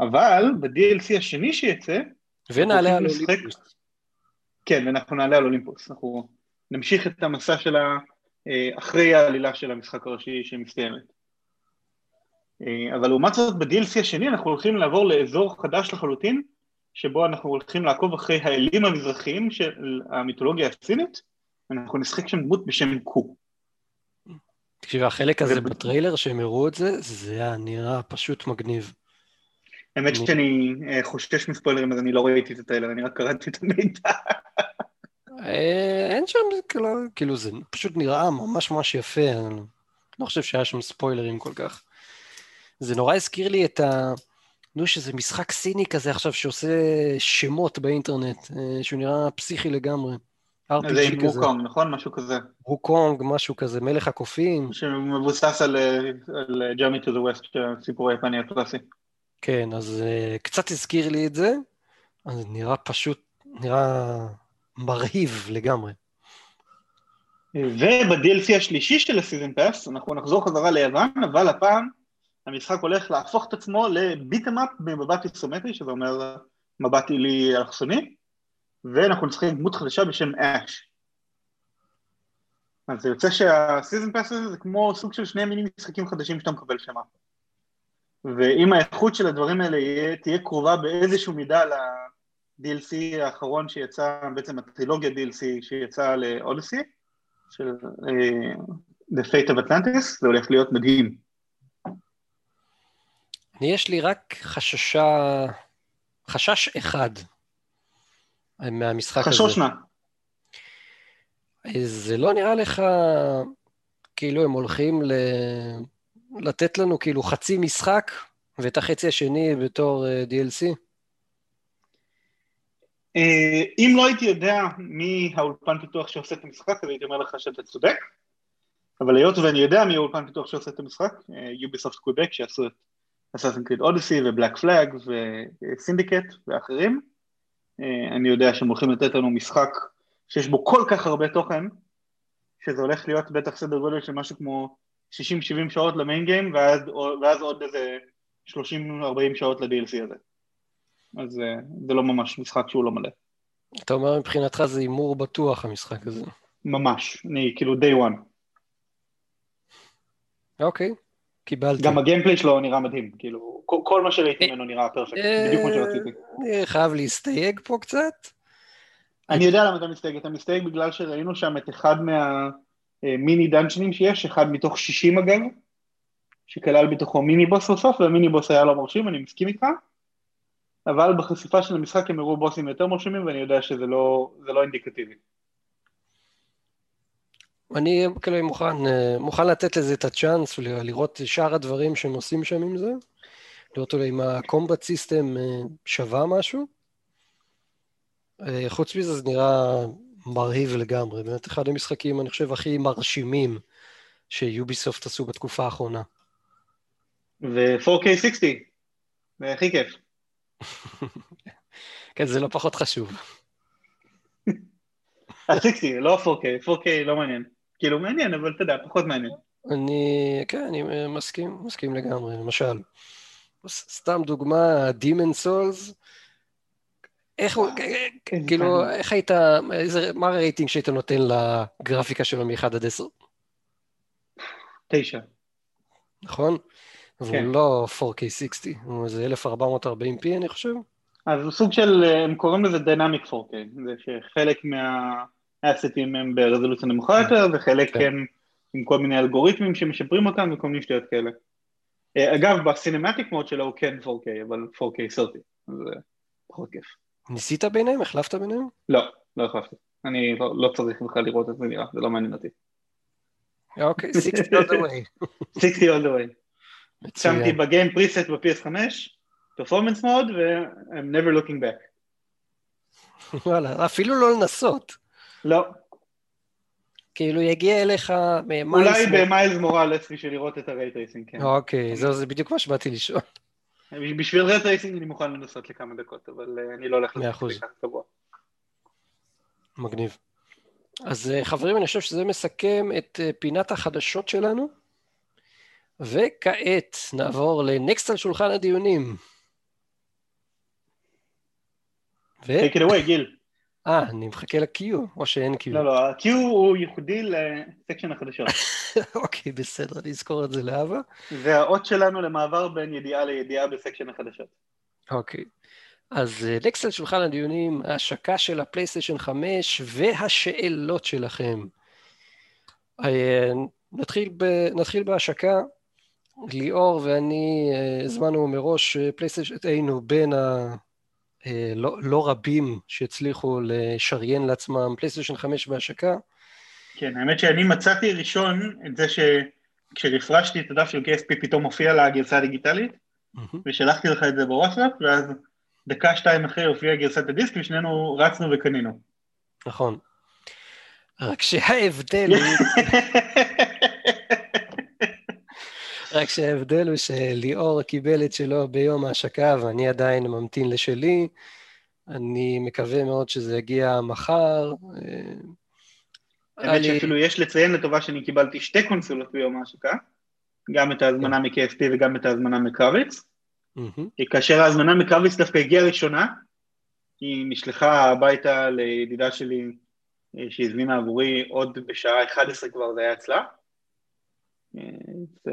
אבל ב-DLC השני שיצא, ונעלה על אולימפוס. כן, ואנחנו נעלה על אולימפוס, אנחנו נמשיך את המסע שלה אחרי העלילה של המשחק הראשי שמסתיימת. אבל לעומת זאת ב-DLC השני אנחנו הולכים לעבור לאזור חדש לחלוטין, שבו אנחנו הולכים לעקוב אחרי האלים המזרחיים של המיתולוגיה הסינית, אנחנו נשחק שם דמות בשם קו. תקשיב, החלק הזה בטריילר שהם הראו את זה, זה היה נראה פשוט מגניב. האמת שאני חושש מספוילרים, אז אני לא ראיתי את הטריילר, אני רק קראתי את המידע. אין שם, כאילו, זה פשוט נראה ממש ממש יפה, אני לא חושב שהיה שם ספוילרים כל כך. זה נורא הזכיר לי את ה... נו, שזה משחק סיני כזה עכשיו שעושה שמות באינטרנט, שהוא נראה פסיכי לגמרי. RPG זה עם ווקונג, נכון? משהו כזה. ווקונג, משהו כזה, מלך הקופים. שמבוסס על, על Journey to the West, הסיפור היפני הקלאסי. כן, אז uh, קצת הזכיר לי את זה, אז נראה פשוט, נראה מרהיב לגמרי. וב-DLC השלישי של ה season pass, אנחנו נחזור חזרה ליוון, אבל הפעם המשחק הולך להפוך את עצמו ל beat 'em up במבט איסומטרי, שזה אומר מבט עילי אלכסוני, ואנחנו נשחק דמות חדשה בשם אש. אז זה יוצא שה season pass הזה זה כמו סוג של שני מיני משחקים חדשים שאתה מקבל שמה. ואם האיכות של הדברים האלה תהיה קרובה באיזשהו מידה ל-DLC האחרון שיצא, בעצם הטרילוגיה DLC שיצא לאודיסי, של uh, The Fate of Atlantis, זה הולך להיות מדהים. יש לי רק חששה, חשש אחד מהמשחק חשוש הזה. חשוש נא. זה לא נראה לך כאילו הם הולכים ל... לתת לנו כאילו חצי משחק ואת החצי השני בתור אה, DLC? Uh, אם לא הייתי יודע מי האולפן פיתוח שעושה את המשחק, אז הייתי אומר לך שאתה צודק, אבל היות ואני יודע מי האולפן פיתוח שעושה את המשחק, יוביסופט uh, קוויבק שעשו את אסאסן קריד אודיסי ובלק פלאג וסינדיקט ואחרים, uh, אני יודע שהם הולכים לתת לנו משחק שיש בו כל כך הרבה תוכן, שזה הולך להיות בטח סדר גודל של משהו כמו 60-70 שעות למיין גיים, ואז, ואז עוד איזה 30-40 שעות ל-DLC הזה. אז זה לא ממש משחק שהוא לא מלא. אתה אומר מבחינתך זה הימור בטוח המשחק הזה. ממש, אני כאילו day one. אוקיי, קיבלתי. גם הגיימפליי שלו נראה מדהים, כאילו, כל, כל מה שראיתי ממנו נראה פרפקט, בדיוק כמו שרציתי. אני חייב להסתייג פה קצת. אני יודע למה אתה מסתייג, אתה מסתייג בגלל שראינו שם את אחד מהמיני דאנג'נים שיש, אחד מתוך 60 אגב, שכלל בתוכו מיני בוס בסוף, והמיני בוס היה לא מרשים, אני מסכים איתך, אבל בחשיפה של המשחק הם הראו בוסים יותר מרשימים, ואני יודע שזה לא, לא אינדיקטיבי. אני כאילו מוכן, אה, מוכן לתת לזה את הצ'אנס ולראות שאר הדברים שהם עושים שם עם זה, לראות אולי אם הקומבט סיסטם אה, שווה משהו. אה, חוץ מזה זה נראה מרהיב לגמרי, באמת אחד המשחקים, אני חושב, הכי מרשימים שיוביסופט עשו בתקופה האחרונה. ו-4K60, זה הכי כיף. כן, זה לא פחות חשוב. ה-60, לא 4K, 4K לא מעניין. כאילו מעניין, אבל אתה יודע, פחות מעניין. אני, כן, אני מסכים, מסכים לגמרי, למשל. סתם דוגמה, Demon Souls, איך הוא, כאילו, איך היית, מה הרייטינג שהיית נותן לגרפיקה שלו מ-1 עד 10? 9. נכון? כן. לא 4K60, הוא איזה 1440p אני חושב. אז הוא סוג של, הם קוראים לזה Dynamic 4K, זה שחלק מהאסטים הם ברזולוציה נמוכה יותר, וחלק כן. הם עם כל מיני אלגוריתמים שמשפרים אותם וכל מיני שטויות כאלה. אה, אגב, בסינמטיק מוד שלו הוא כן 4K, אבל 4K 30, אז זה פחות כיף. ניסית ביניהם? החלפת ביניהם? לא, לא החלפתי. אני לא, לא צריך בכלל לראות את זה נראה, זה לא מעניין אותי. אוקיי, 60 all the way. 60 all the way. שמתי ב game preset ב-PS5, performance mode, ו-I'm never looking back. וואלה, אפילו לא לנסות. לא. כאילו יגיע אליך אולי במיילס מוראלס בשביל לראות את ה ray tracing, כן. אוקיי, זהו, זה בדיוק מה שבאתי לשאול. בשביל ray tracing אני מוכן לנסות לכמה דקות, אבל אה, אני לא הולך לעשות את זה קבוע. מגניב. אז אה, חברים, אני חושב שזה מסכם את אה, פינת החדשות שלנו. וכעת נעבור ל next על שולחן הדיונים. ו... take it away, גיל. אה, אני מחכה ל-Q, או שאין Q. לא, לא, ה-Q הוא ייחודי ל section החדשות. אוקיי, בסדר, אני אזכור את זה להבא. זה האות שלנו למעבר בין ידיעה לידיעה ב section החדשות. אוקיי. אז next על שולחן הדיונים, ההשקה של הפלייסטיישן 5 והשאלות שלכם. אה, נתחיל, ב, נתחיל בהשקה. ליאור ואני אה, הזמנו מראש אה, פלייסטיישן, היינו בין הלא אה, לא רבים שהצליחו לשריין לעצמם פלייסטיישן 5 בהשקה. כן, האמת שאני מצאתי ראשון את זה שכשרפרשתי את הדף של KSP פתאום הופיע לה גרסה דיגיטלית, mm-hmm. ושלחתי לך את זה בוואטסאפ, ואז דקה שתיים אחרי הופיעה גרסת הדיסק ושנינו רצנו וקנינו. נכון. רק שההבדל. רק שההבדל הוא שליאור קיבל את שלו ביום ההשקה ואני עדיין ממתין לשלי. אני מקווה מאוד שזה יגיע מחר. האמת שאפילו יש לציין לטובה שאני קיבלתי שתי קונסולות ביום ההשקה, גם את ההזמנה כן. מ-KFP וגם את ההזמנה מקרביץ. כאשר ההזמנה מקרביץ דווקא הגיעה ראשונה, היא נשלחה הביתה לידידה שלי אה, שהזמינה עבורי עוד בשעה 11 כבר זה היה אצלה. אה,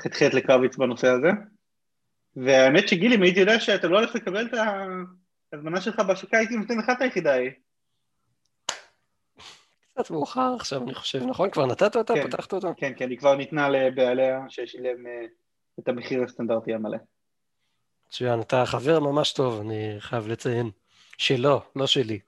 ח"ח לקרביץ בנושא הזה. והאמת שגילי, אם הייתי יודע שאתה לא הולך לקבל את ההזמנה שלך בהשקה, הייתי נותן לך את היחידה ההיא. קצת מאוחר עכשיו, אני חושב, נכון? כבר נתת אותה? כן, פתחת אותה? כן, כן, היא כבר ניתנה לבעליה ששילם אה, את המחיר הסטנדרטי המלא. מצוין, אתה חבר ממש טוב, אני חייב לציין. שלו, לא שלי.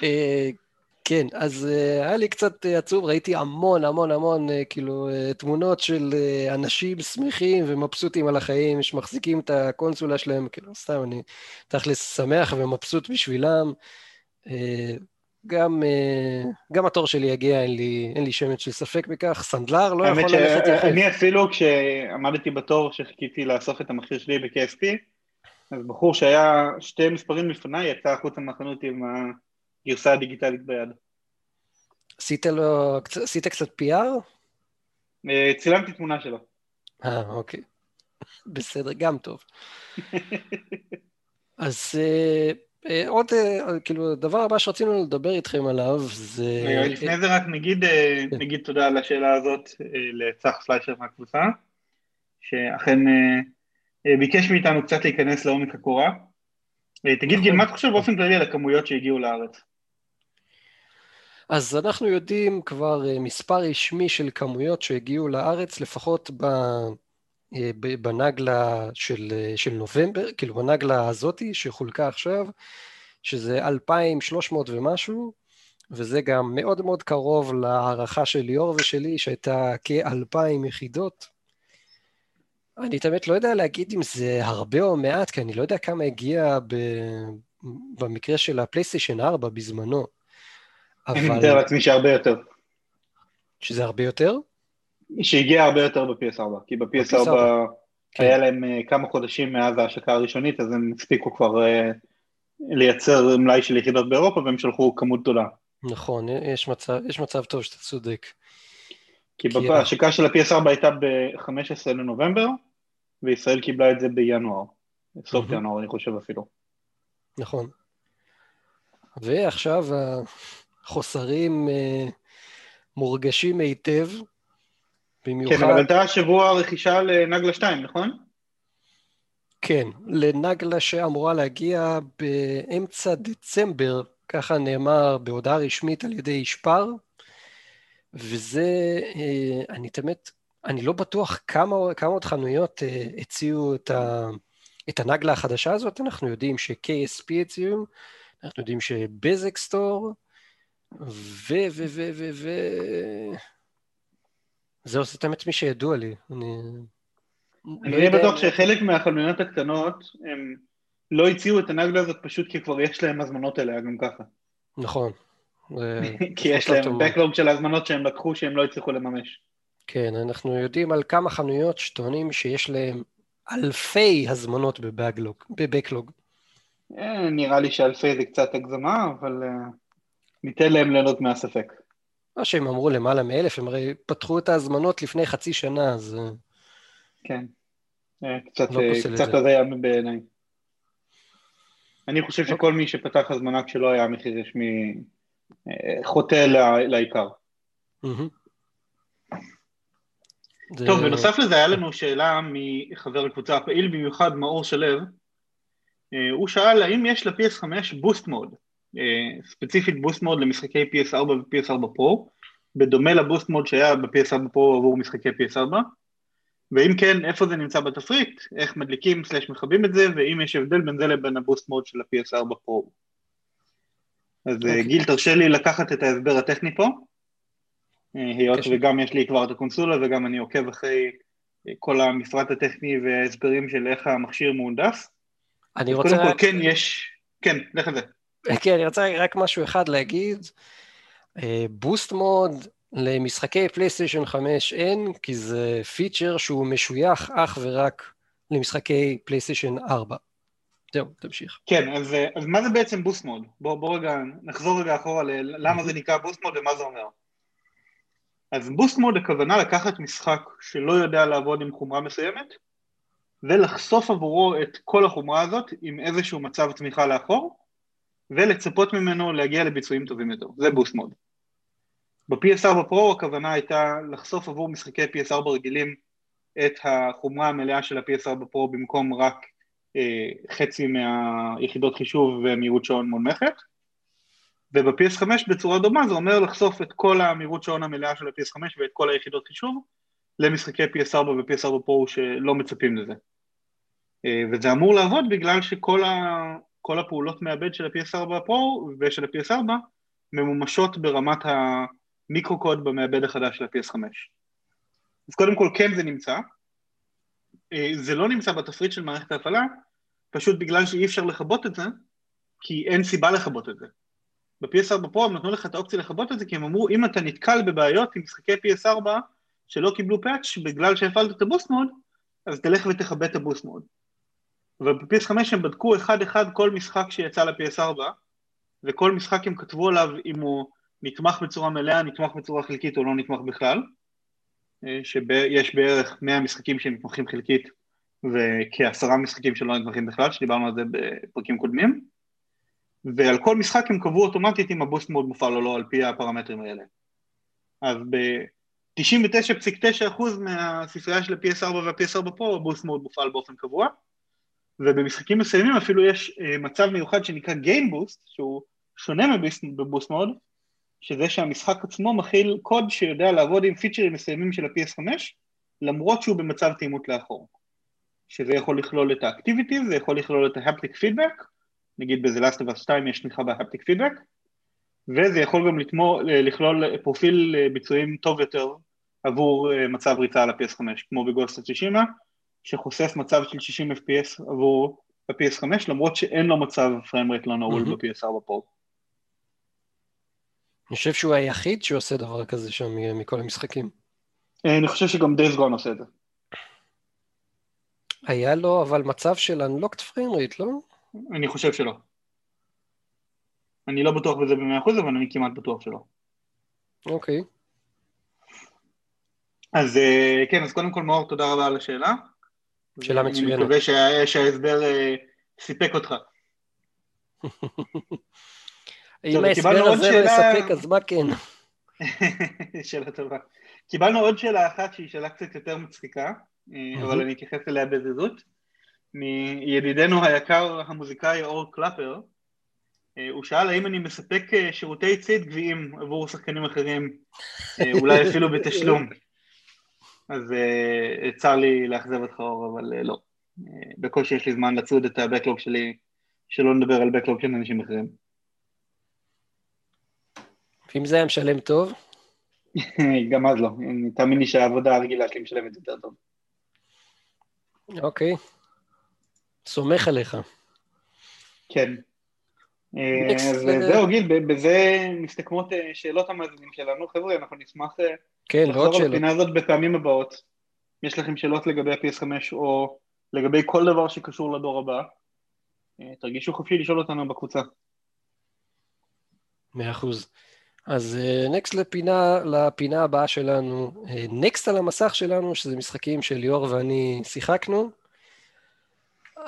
אה, כן, אז uh, היה לי קצת uh, עצוב, ראיתי המון המון המון uh, כאילו תמונות של אנשים שמחים ומבסוטים על החיים, שמחזיקים את הקונסולה שלהם, כאילו סתם אני תכלס שמח ומבסוט בשבילם. גם, גם התור שלי יגיע, אין לי, אין לי שמץ של ספק בכך, סנדלר לא יכול ללכת יחד. אני אפילו כשעמדתי בתור שחיכיתי לאסוף את המחיר שלי ב-KSP, אז בחור שהיה שתי מספרים לפניי יצא החוצה מהחנות עם ה... גרסה דיגיטלית ביד. עשית לו, עשית קצת PR? אה, צילמתי תמונה שלו. אה, אוקיי. בסדר, גם טוב. אז אה, אה, עוד, כאילו, הדבר הבא שרצינו לדבר איתכם עליו זה... לפני זה רק נגיד, כן. נגיד תודה על השאלה הזאת לצח סליישר מהקבוצה, שאכן ביקש מאיתנו קצת להיכנס לעומק הקורה. תגיד גיל, מה אתה חושב באופן כללי על הכמויות שהגיעו לארץ? אז אנחנו יודעים כבר אה, מספר רשמי של כמויות שהגיעו לארץ, לפחות אה, בנגלה של, אה, של נובמבר, כאילו בנגלה הזאתי שחולקה עכשיו, שזה 2,300 ומשהו, וזה גם מאוד מאוד קרוב להערכה של ליאור ושלי, שהייתה כ-2,000 יחידות. אני תמיד לא יודע להגיד אם זה הרבה או מעט, כי אני לא יודע כמה הגיע ב... במקרה של הפלייסטיישן 4 בזמנו. אבל... אני מתאר לעצמי שהרבה יותר. שזה הרבה יותר? שהגיע הרבה יותר ב-PS4, כי ב-PS4 כן. היה להם uh, כמה חודשים מאז ההשקה הראשונית, אז הם הספיקו כבר uh, לייצר מלאי של יחידות באירופה, והם שלחו כמות גדולה. נכון, יש מצב, יש מצב טוב שאתה צודק. כי, כי ההשקה של ה-PS4 הייתה ב-15 לנובמבר, וישראל קיבלה את זה בינואר, סוף. ינואר אני חושב אפילו. נכון. ועכשיו חוסרים uh, מורגשים היטב, במיוחד... כן, אבל הייתה השבוע רכישה לנגלה 2, נכון? כן, לנגלה שאמורה להגיע באמצע דצמבר, ככה נאמר בהודעה רשמית על ידי שפר, וזה, uh, אני תמיד, אני לא בטוח כמה, כמה עוד חנויות uh, הציעו את, ה, את הנגלה החדשה הזאת, אנחנו יודעים ש-KSP הציעו, אנחנו יודעים שבזק סטור, ו... ו... ו... ו... ו... זה עושה את האמת מי שידוע לי. אני... אני לא בטוח שחלק מהחנויות הקטנות, הם לא הציעו את הנגלה הזאת פשוט כי כבר יש להם הזמנות אליה גם ככה. נכון. כי יש להם backlog של ההזמנות שהם לקחו שהם לא הצליחו לממש. כן, אנחנו יודעים על כמה חנויות שטוענים שיש להם אלפי הזמנות בבקלוג. אה, נראה לי שאלפי זה קצת הגזמה, אבל... ניתן להם ליהנות מהספק. מה שהם אמרו למעלה מאלף, הם הרי פתחו את ההזמנות לפני חצי שנה, אז... אה, כן, אה, קצת, לא אה, קצת הזיה בעיניי. אני חושב. שכל מי שפתח הזמנה כשלא היה מחיר רשמי חוטא לעיקר. טוב, בנוסף לזה היה לנו שאלה מחבר הקבוצה הפעיל במיוחד, מאור שלו. הוא שאל האם יש ל-PS5 בוסט מוד. אה, ספציפית בוסט מוד למשחקי PS4 ו-PS4 פרו, בדומה לבוסט מוד שהיה ב-PS4 פרו עבור משחקי PS4, ואם כן, איפה זה נמצא בתפריט, איך מדליקים סלש מכבים את זה, ואם יש הבדל בין זה לבין הבוסט מוד של ה-PS4 פרו. אז okay. אה, אוקיי. גיל, תרשה לי לקחת את ההסבר הטכני פה, אה, היות okay. וגם יש לי כבר את הקונסולה וגם אני עוקב אחרי כל המפרט הטכני וההסברים של איך המכשיר מהונדס. אני רוצה... קודם כל, כן, יש... כן, לך על זה. כן, אני רוצה רק משהו אחד להגיד. boost אה, mode למשחקי פלייסטיישן 5 אין, כי זה פיצ'ר שהוא משוייך אך ורק למשחקי פלייסטיישן 4. זהו, תמשיך. כן, אז, אה, אז מה זה בעצם בוסט מוד? בוא, בוא רגע, נחזור רגע אחורה ללמה זה נקרא בוסט מוד ומה זה אומר. אז בוסט מוד הכוונה לקחת משחק שלא יודע לעבוד עם חומרה מסוימת, ולחשוף עבורו את כל החומרה הזאת עם איזשהו מצב תמיכה לאחור, ולצפות ממנו להגיע לביצועים טובים יותר, זה בוסט מוד. ב-PS4 פרו הכוונה הייתה לחשוף עבור משחקי PS4 רגילים את החומרה המלאה של ה-PS4 פרו במקום רק אה, חצי מהיחידות חישוב ומהירות שעון מונמכת וב-PS5 בצורה דומה זה אומר לחשוף את כל המהירות שעון המלאה של ה-PS5 ואת כל היחידות חישוב למשחקי PS4 ו-PS4 פרו שלא מצפים לזה. אה, וזה אמור לעבוד בגלל שכל ה... כל הפעולות מעבד של ה-PS4 פרו ושל ה-PS4 ממומשות ברמת המיקרו-קוד במעבד החדש של ה-PS5. אז קודם כל כן זה נמצא, אה, זה לא נמצא בתפריט של מערכת ההפעלה, פשוט בגלל שאי אפשר לכבות את זה, כי אין סיבה לכבות את זה. ב-PS4 פרו הם נתנו לך את האופציה לכבות את זה, כי הם אמרו, אם אתה נתקל בבעיות עם משחקי PS4 שלא קיבלו פאץ' בגלל שהפעלת את הבוסט מוד, אז תלך ותכבה את הבוסט מוד. וב-PS5 הם בדקו אחד אחד כל משחק שיצא ל-PS4 וכל משחק הם כתבו עליו אם הוא נתמך בצורה מלאה, נתמך בצורה חלקית או לא נתמך בכלל שיש בערך 100 משחקים שנתמכים חלקית וכעשרה משחקים שלא נתמכים בכלל, שדיברנו על זה בפרקים קודמים, ועל כל משחק הם קבעו אוטומטית אם הבוסט מוד מופעל או לא על פי הפרמטרים האלה. אז ב-99.9% מהספרייה של ה-PS4 וה-PS4 פרו הבוסט מוד מופעל באופן קבוע, ובמשחקים מסוימים אפילו יש אה, מצב מיוחד שנקרא Game Boost, שהוא שונה מבוסט מוד, שזה שהמשחק עצמו מכיל קוד שיודע לעבוד עם פיצ'רים מסוימים של ה-PS5, למרות שהוא במצב תאימות לאחור. שזה יכול לכלול את האקטיביטיב, זה יכול לכלול את ההפטיק פידבק, נגיד בזה Last of Us 2 יש תמיכה בהפטיק פידבק, וזה יכול גם לתמו, לכלול פרופיל ביצועים טוב יותר עבור אה, מצב ריצה על ה-PS5, כמו בגוסט צישימה, שחושף מצב של 60 FPS עבור ה-PS5, למרות שאין לו מצב frame rate לא נעול mm-hmm. ב-PS4 Pro. אני חושב שהוא היחיד שעושה דבר כזה שם מכל המשחקים. אה, אני חושב שגם Days Gone עושה את זה. היה לו אבל מצב של Unlocked frame לא? אני חושב שלא. אני לא בטוח בזה במאה אחוז, אבל אני כמעט בטוח שלא. אוקיי. אז אה, כן, אז קודם כל מאור, תודה רבה על השאלה. שאלה מצוינת. אני מקווה שההסבר אה, סיפק אותך. אם ההסבר הזה לא יספק, אז מה כן? שאלה טובה. קיבלנו עוד שאלה אחת שהיא שאלה קצת יותר מצחיקה, אה, אבל אני אתייחס אליה בזריזות, מידידנו היקר המוזיקאי אור קלפר, אה, הוא שאל האם אני מספק שירותי ציד גביעים עבור שחקנים אחרים, אולי אפילו בתשלום. אז צר לי לאכזב אותך אור, אבל לא. בקושי יש לי זמן לצוד את הבקלוג שלי, שלא נדבר על בקלוג של אנשים אחרים. ואם זה היה משלם טוב? גם אז לא, תאמין לי שהעבודה הרגילה שלי משלמת יותר טוב. אוקיי. סומך עליך. כן. אה, אז זהו, גיל, בזה מסתכמות אה, שאלות המאזינים שלנו. חבר'ה, אנחנו נשמח אה, כן, לחזור על הפינה הזאת בפעמים הבאות. יש לכם שאלות לגבי ה-PS5 או לגבי כל דבר שקשור לדור הבא, תרגישו חופשי לשאול אותנו בקבוצה. מאה אחוז. אז נקסט uh, לפינה, לפינה הבאה שלנו, נקסט uh, על המסך שלנו, שזה משחקים שליאור ואני שיחקנו.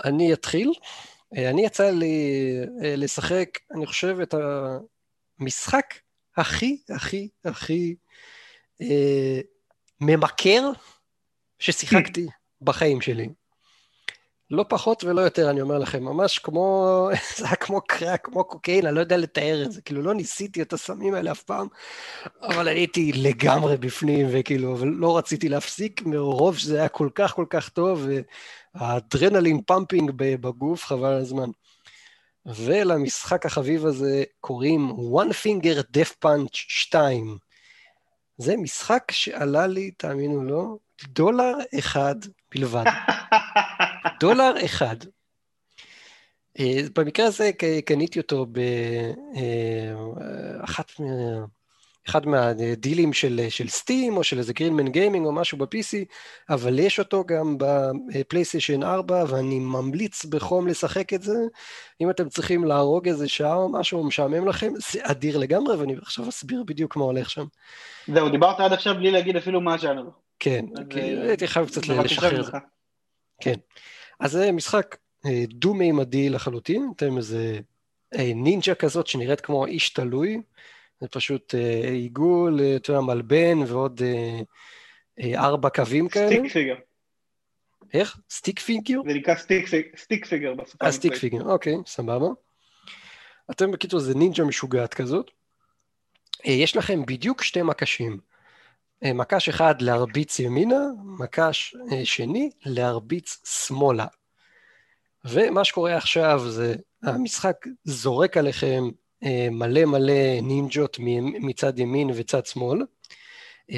אני אתחיל. Uh, אני יצא לי uh, לשחק, אני חושב, את המשחק הכי, הכי, הכי uh, ממכר ששיחקתי בחיים שלי. לא פחות ולא יותר, אני אומר לכם, ממש כמו, זה היה כמו קרק, כמו קוקאין, אני לא יודע לתאר את זה, כאילו לא ניסיתי את הסמים האלה אף פעם, אבל הייתי לגמרי בפנים, וכאילו, אבל לא רציתי להפסיק, מרוב שזה היה כל כך כל כך טוב, והאדרנלין pumping בגוף, חבל על הזמן. ולמשחק החביב הזה קוראים One Finger Death Punch 2. זה משחק שעלה לי, תאמינו לא, דולר אחד בלבד. דולר אחד. אה, במקרה הזה קניתי אותו באחת אה, מה... אחד מהדילים של, של סטים או של איזה גרינמן גיימינג או משהו ב-PC, אבל יש אותו גם בפלייסטיישן 4 ואני ממליץ בחום לשחק את זה. אם אתם צריכים להרוג איזה שעה או משהו משעמם לכם, זה אדיר לגמרי ואני עכשיו אסביר בדיוק מה הולך שם. זהו, דיברת עד עכשיו בלי להגיד אפילו מה הז'אנר. כן, אה, הייתי חייב קצת לשחרר. כן. אז זה משחק אה, דו-מימדי לחלוטין, אתם איזה אה, נינג'ה כזאת שנראית כמו איש תלוי, זה פשוט עיגול, אתה יודע, מלבן ועוד ארבע קווים כאלה. סטיק פיגר. איך? stick figure? זה נקרא stick figure בשפה. אה, stick figure, אוקיי, סבבה. אתם בקיצור זה נינג'ה משוגעת כזאת. יש לכם בדיוק שתי מקשים. אה, מקש אחד להרביץ ימינה, מקש אה, שני להרביץ שמאלה. ומה שקורה עכשיו זה המשחק זורק עליכם אה, מלא מלא נינג'ות מצד ימין וצד שמאל,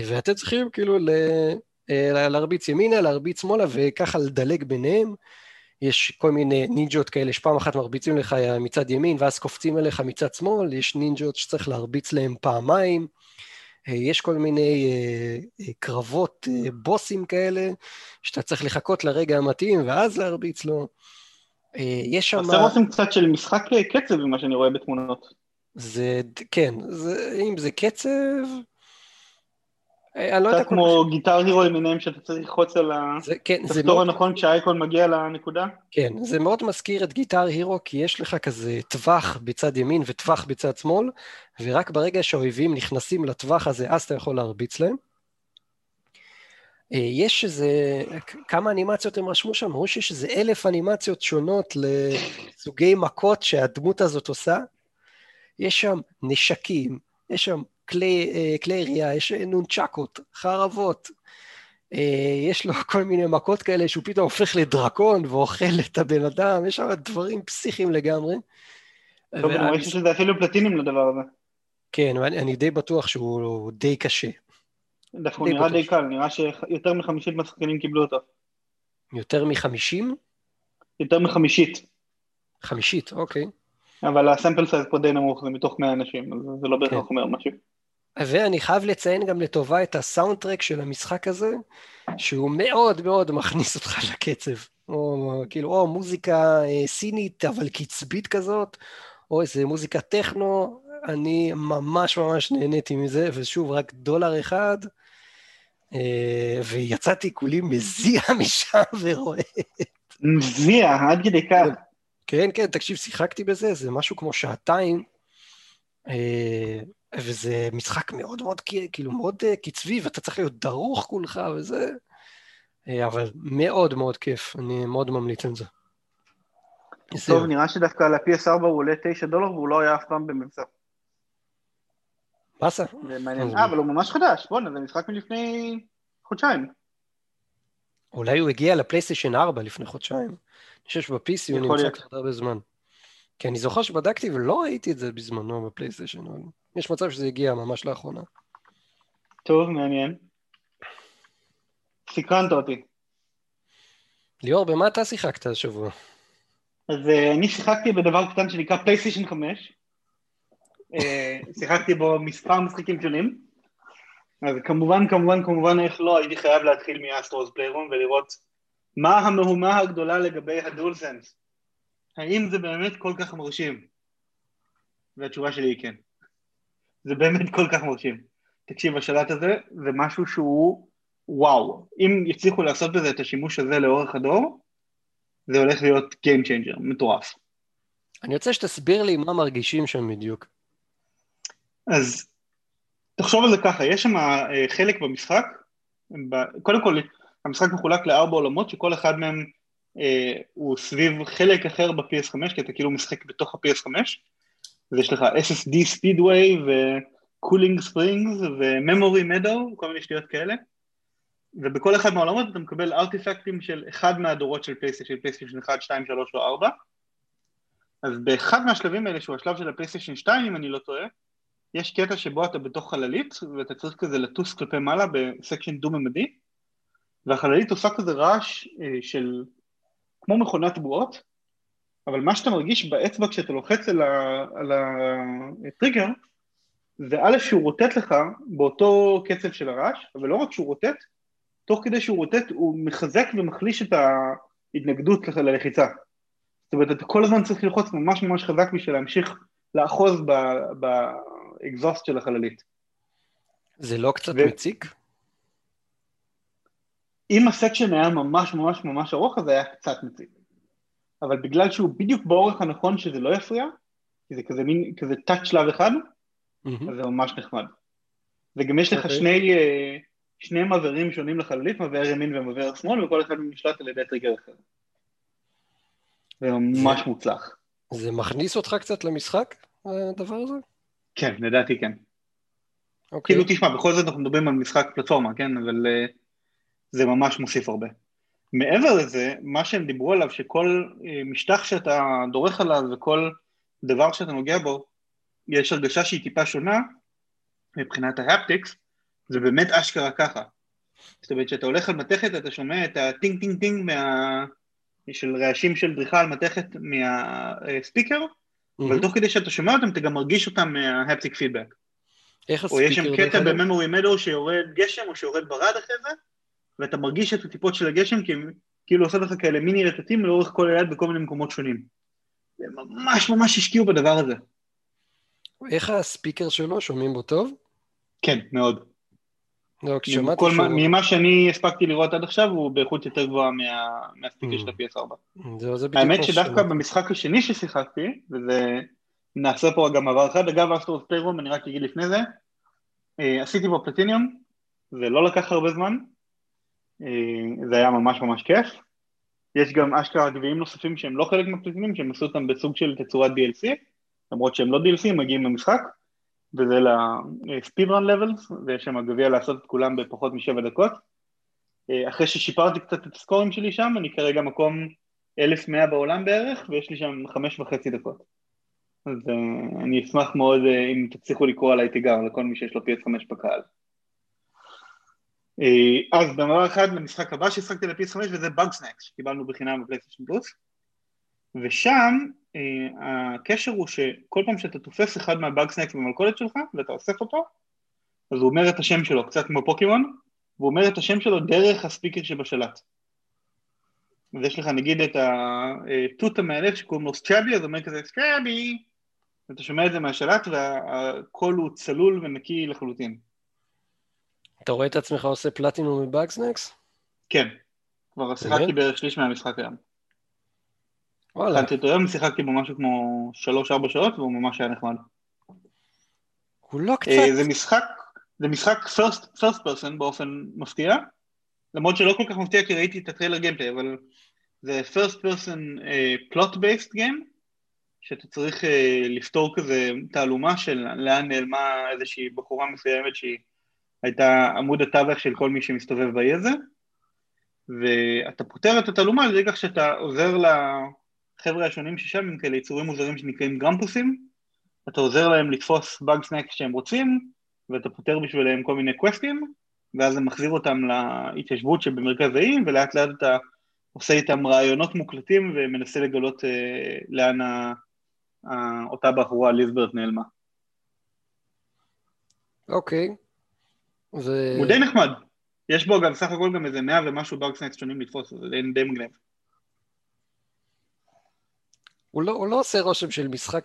ואתם צריכים כאילו להרביץ ימינה, להרביץ שמאלה וככה לדלג ביניהם. יש כל מיני נינג'ות כאלה שפעם אחת מרביצים לך מצד ימין ואז קופצים אליך מצד שמאל, יש נינג'ות שצריך להרביץ להם פעמיים. אה, יש כל מיני אה, אה, קרבות בוסים כאלה, שאתה צריך לחכות לרגע המתאים ואז להרביץ לו. יש שם... עושה רושם קצת של משחק קצב ממה שאני רואה בתמונות. זה, כן, זה, אם זה קצב, אה, אני לא יודע... קצת כמו גיטר הירו למיניהם שאתה צריך ללחוץ על כן, הכפתור הנכון כשהאייקון מגיע לנקודה? כן, זה מאוד מזכיר את גיטר הירו, כי יש לך כזה טווח בצד ימין וטווח בצד שמאל, ורק ברגע שהאויבים נכנסים לטווח הזה, אז אתה יכול להרביץ להם. אה, יש איזה, כמה אנימציות הם רשמו שם? אמרו שיש איזה אלף אנימציות שונות לסוגי מכות שהדמות הזאת עושה. יש שם נשקים, יש שם כלי, אה, כלי ירייה, יש נונצ'קות, חרבות. אה, יש לו כל מיני מכות כאלה שהוא פתאום הופך לדרקון ואוכל את הבן אדם, יש שם דברים פסיכיים לגמרי. טוב, אני רואה שזה אפילו פלטינים לדבר הזה. כן, אני די בטוח שהוא די קשה. דווקא נראה די קל, נראה שיותר מחמישית מהשחקנים קיבלו אותו. יותר מחמישים? יותר מחמישית. חמישית, אוקיי. אבל הסמפל סייז פה די נמוך, זה מתוך 100 אנשים, אז זה לא בהכרח כן. אומר משהו. ואני חייב לציין גם לטובה את הסאונד טרק של המשחק הזה, שהוא מאוד מאוד מכניס אותך לקצב. או כאילו, או מוזיקה אה, סינית, אבל קצבית כזאת, או איזה מוזיקה טכנו, אני ממש ממש נהניתי מזה, ושוב, רק דולר אחד, ויצאתי כולי מזיע משם ורואה. מזיע, עד כדי כך. כן, כן, תקשיב, שיחקתי בזה, זה משהו כמו שעתיים, אה, וזה משחק מאוד מאוד, כאילו, מאוד אה, קצבי, ואתה צריך להיות דרוך כולך וזה, אבל מאוד מאוד כיף, אני מאוד ממליץ על זה. טוב, נראה שדווקא על ה-PS4 הוא עולה 9 דולר והוא לא היה אף פעם במבצע. באסה. זה מעניין. אה, אבל הוא ממש חדש, בואנה, זה משחק מלפני חודשיים. אולי הוא הגיע לפלייסטיישן 4 לפני חודשיים. אני חושב שב-PC הוא נמצא כבר הרבה זמן. כי אני זוכר שבדקתי ולא ראיתי את זה בזמנו בפלייסטיישן, אבל יש מצב שזה הגיע ממש לאחרונה. טוב, מעניין. סקרנת אותי. ליאור, במה אתה שיחקת השבוע? אז uh, אני שיחקתי בדבר קטן שנקרא פלייסטיישן 5, אה, שיחקתי בו מספר משחקים שונים, אז כמובן, כמובן, כמובן, איך לא, הייתי חייב להתחיל מ Astro's Playroom ולראות מה המהומה הגדולה לגבי ה DualSense. האם זה באמת כל כך מרשים? והתשובה שלי היא כן. זה באמת כל כך מרשים. תקשיב, השלט הזה זה משהו שהוא וואו. אם יצליחו לעשות בזה את השימוש הזה לאורך הדור, זה הולך להיות Game Changer, מטורף. אני רוצה שתסביר לי מה מרגישים שם בדיוק. אז תחשוב על זה ככה, יש שם אה, חלק במשחק, קודם כל המשחק מחולק לארבע עולמות שכל אחד מהם אה, הוא סביב חלק אחר ב-PS5, כי אתה כאילו משחק בתוך ה-PS5, אז יש לך SSD Speedway ו-Cooling Springs ו-Memory Meadow, כל מיני שטויות כאלה, ובכל אחד מהעולמות אתה מקבל ארטיפקטים של אחד מהדורות של פלייסטיישן, של פלייסטיישן 1, 2, 3 או 4, אז באחד מהשלבים האלה, שהוא השלב של הפלייסטיישן 2, אם אני לא טועה, יש קטע שבו אתה בתוך חללית, ואתה צריך כזה לטוס כלפי מעלה בסקשן דו-ממדי, והחללית עושה כזה רעש אה, של כמו מכונת בועות, אבל מה שאתה מרגיש באצבע כשאתה לוחץ על, ה, על הטריגר, זה א' שהוא רוטט לך באותו קצב של הרעש, אבל לא רק שהוא רוטט, תוך כדי שהוא רוטט הוא מחזק ומחליש את ההתנגדות ללחיצה. זאת אומרת, אתה כל הזמן צריך ללחוץ ממש ממש חזק בשביל להמשיך לאחוז ב, ב, האקזוסט של החללית. זה לא קצת ו... מציק? אם הסקשן היה ממש ממש ממש ארוך, אז היה קצת מציק. אבל בגלל שהוא בדיוק באורך הנכון שזה לא יפריע, כי זה כזה מין, כזה טאץ' שלב אחד, mm-hmm. אז זה ממש נחמד. וגם יש לך okay. אוקיי. שני, אה, שני מבערים שונים לחללית, מבער ימין ומבער שמאל, וכל אחד נשלט על ידי טריגר אחר. זה ממש זה, מוצלח. זה מכניס אותך קצת למשחק, הדבר הזה? כן, לדעתי כן. Okay. אוקיי. כאילו, תשמע, בכל זאת אנחנו מדברים על משחק פלטפורמה, כן? אבל uh, זה ממש מוסיף הרבה. מעבר לזה, מה שהם דיברו עליו, שכל uh, משטח שאתה דורך עליו וכל דבר שאתה נוגע בו, יש הרגשה שהיא טיפה שונה מבחינת ההפטיקס, זה באמת אשכרה ככה. זאת אומרת, כשאתה הולך על מתכת, אתה שומע את הטינג טינג טינג מה... של רעשים של דריכה על מתכת מה speaker, אבל תוך כדי שאתה שומע אותם, אתה גם מרגיש אותם מה haptic feedback. איך ה speaker... או יש שם קטע ב Memory Meadow שיורד גשם או שיורד ברד אחרי זה, ואתה מרגיש את הטיפות של הגשם, כי הם כאילו עושה לך כאלה מיני רטטים לאורך כל היד בכל מיני מקומות שונים. הם ממש ממש השקיעו בדבר הזה. איך הספיקר שלו, שומעים בו טוב? כן, מאוד. לא, כששמעתי שהוא... ממה שאני הספקתי לראות עד עכשיו, הוא באיכות יותר גבוהה מה... מהסטיקר של ה-PS4. זהו, זה בדיוק האמת שדווקא במשחק השני ששיחקתי, וזה... נעשה פה גם עבר אחד, אגב, אסטרוס פליירום, אני רק אגיד לפני זה, אה, עשיתי בו פלטיניום, זה לא לקח הרבה זמן, אה, זה היה ממש ממש כיף. יש גם אשכרה גביעים נוספים שהם לא חלק מהפלטיניום, שהם עשו אותם בסוג של תצורת DLC, למרות שהם לא DLC, הם מגיעים למשחק, וזה ל-speedrun levels, ויש שם גביע לעשות את כולם בפחות משבע דקות. אה, אחרי ששיפרתי קצת את הסקורים שלי שם, אני כרגע מקום 1100 בעולם בערך, ויש לי שם חמש וחצי דקות. אז uh, אני אשמח מאוד אם תצליחו לקרוא עליי תיגר לכל מי שיש לו PS5 בקהל. Uh, אז במאמר אחד במשחק הבא שהשחקתי ל-PS5 וזה Bugsnax שקיבלנו בחינם בפלייסטיישן פלוס ושם הקשר הוא שכל פעם שאתה תופס אחד מה Bugsnax במלכודת שלך ואתה אוסף אותו אז הוא אומר את השם שלו קצת כמו פוקימון והוא אומר את השם שלו דרך ה speaker שבשלט אז יש לך נגיד את התות המאלף שקוראים לו Strabby אז הוא אומר כזה Strabby ואתה שומע את זה מהשלט והקול הוא צלול ונקי לחלוטין. אתה רואה את עצמך עושה פלטינום מ Bugsnax? כן, כבר שיחקתי בערך שליש מהמשחק היום. וואלה. התחלתי אותו היום, שיחקתי בו משהו כמו 3-4 שעות והוא ממש היה נחמד. הוא לא קצת... זה משחק, זה משחק first, first person באופן מפתיע, למרות שלא כל כך מפתיע כי ראיתי את הטריילר גיימפליי, אבל זה first person uh, plot based game, שאתה צריך uh, לפתור כזה תעלומה של לאן נעלמה איזושהי בחורה מסוימת שהיא הייתה עמוד התווך של כל מי שמסתובב באי הזה, ואתה פותר את התעלומה על ידי כך שאתה עוזר לחבר'ה השונים ששם עם כאלה יצורים מוזרים שנקראים גרמפוסים, אתה עוזר להם לתפוס באג סנק שהם רוצים, ואתה פותר בשבילם כל מיני קווסטים, ואז זה מחזיר אותם להתיישבות שבמרכז האיים, ולאט לאט אתה עושה איתם רעיונות מוקלטים ומנסה לגלות אה, לאן ה, ה, אותה בחורה ליזברט נעלמה. אוקיי. ו... הוא די נחמד. יש בו גם סך הכל גם איזה מאה ומשהו באגסנקס שונים לתפוס, זה די מגניב. הוא לא, הוא לא עושה רושם של משחק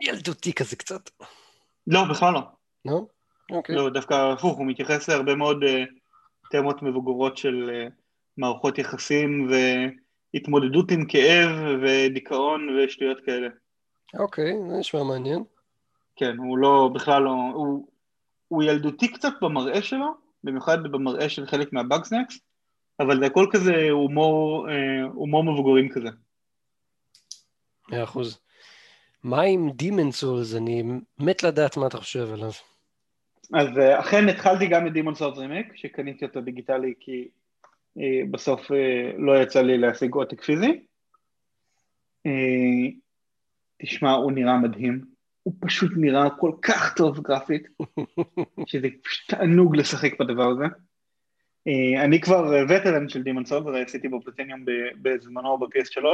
ילדותי כזה קצת. לא, בכלל לא. לא? אוקיי. לא, דווקא הפוך, הוא מתייחס להרבה מאוד uh, תמות מבוגרות של uh, מערכות יחסים והתמודדות עם כאב ודיכאון ושטויות כאלה. אוקיי, זה נשמע מעניין. כן, הוא לא, בכלל לא, הוא, הוא ילדותי קצת במראה שלו, במיוחד במראה של חלק מהבאגסנקס, אבל זה הכל כזה הומור, אה, הומור מבוגרים כזה. מאה אחוז. מה עם דימן סולס? אני מת לדעת מה אתה חושב עליו. אז אה, אכן התחלתי גם את דימון סולס רימק, שקניתי אותו דיגיטלי כי אה, בסוף אה, לא יצא לי להשיג עותק פיזי. תשמע, הוא נראה מדהים, הוא פשוט נראה כל כך טוב גרפית, שזה פשוט תענוג לשחק בדבר הזה. אני כבר וטרן של דימון סולס, עשיתי בו פלטיניום בזמנו ב-PS3,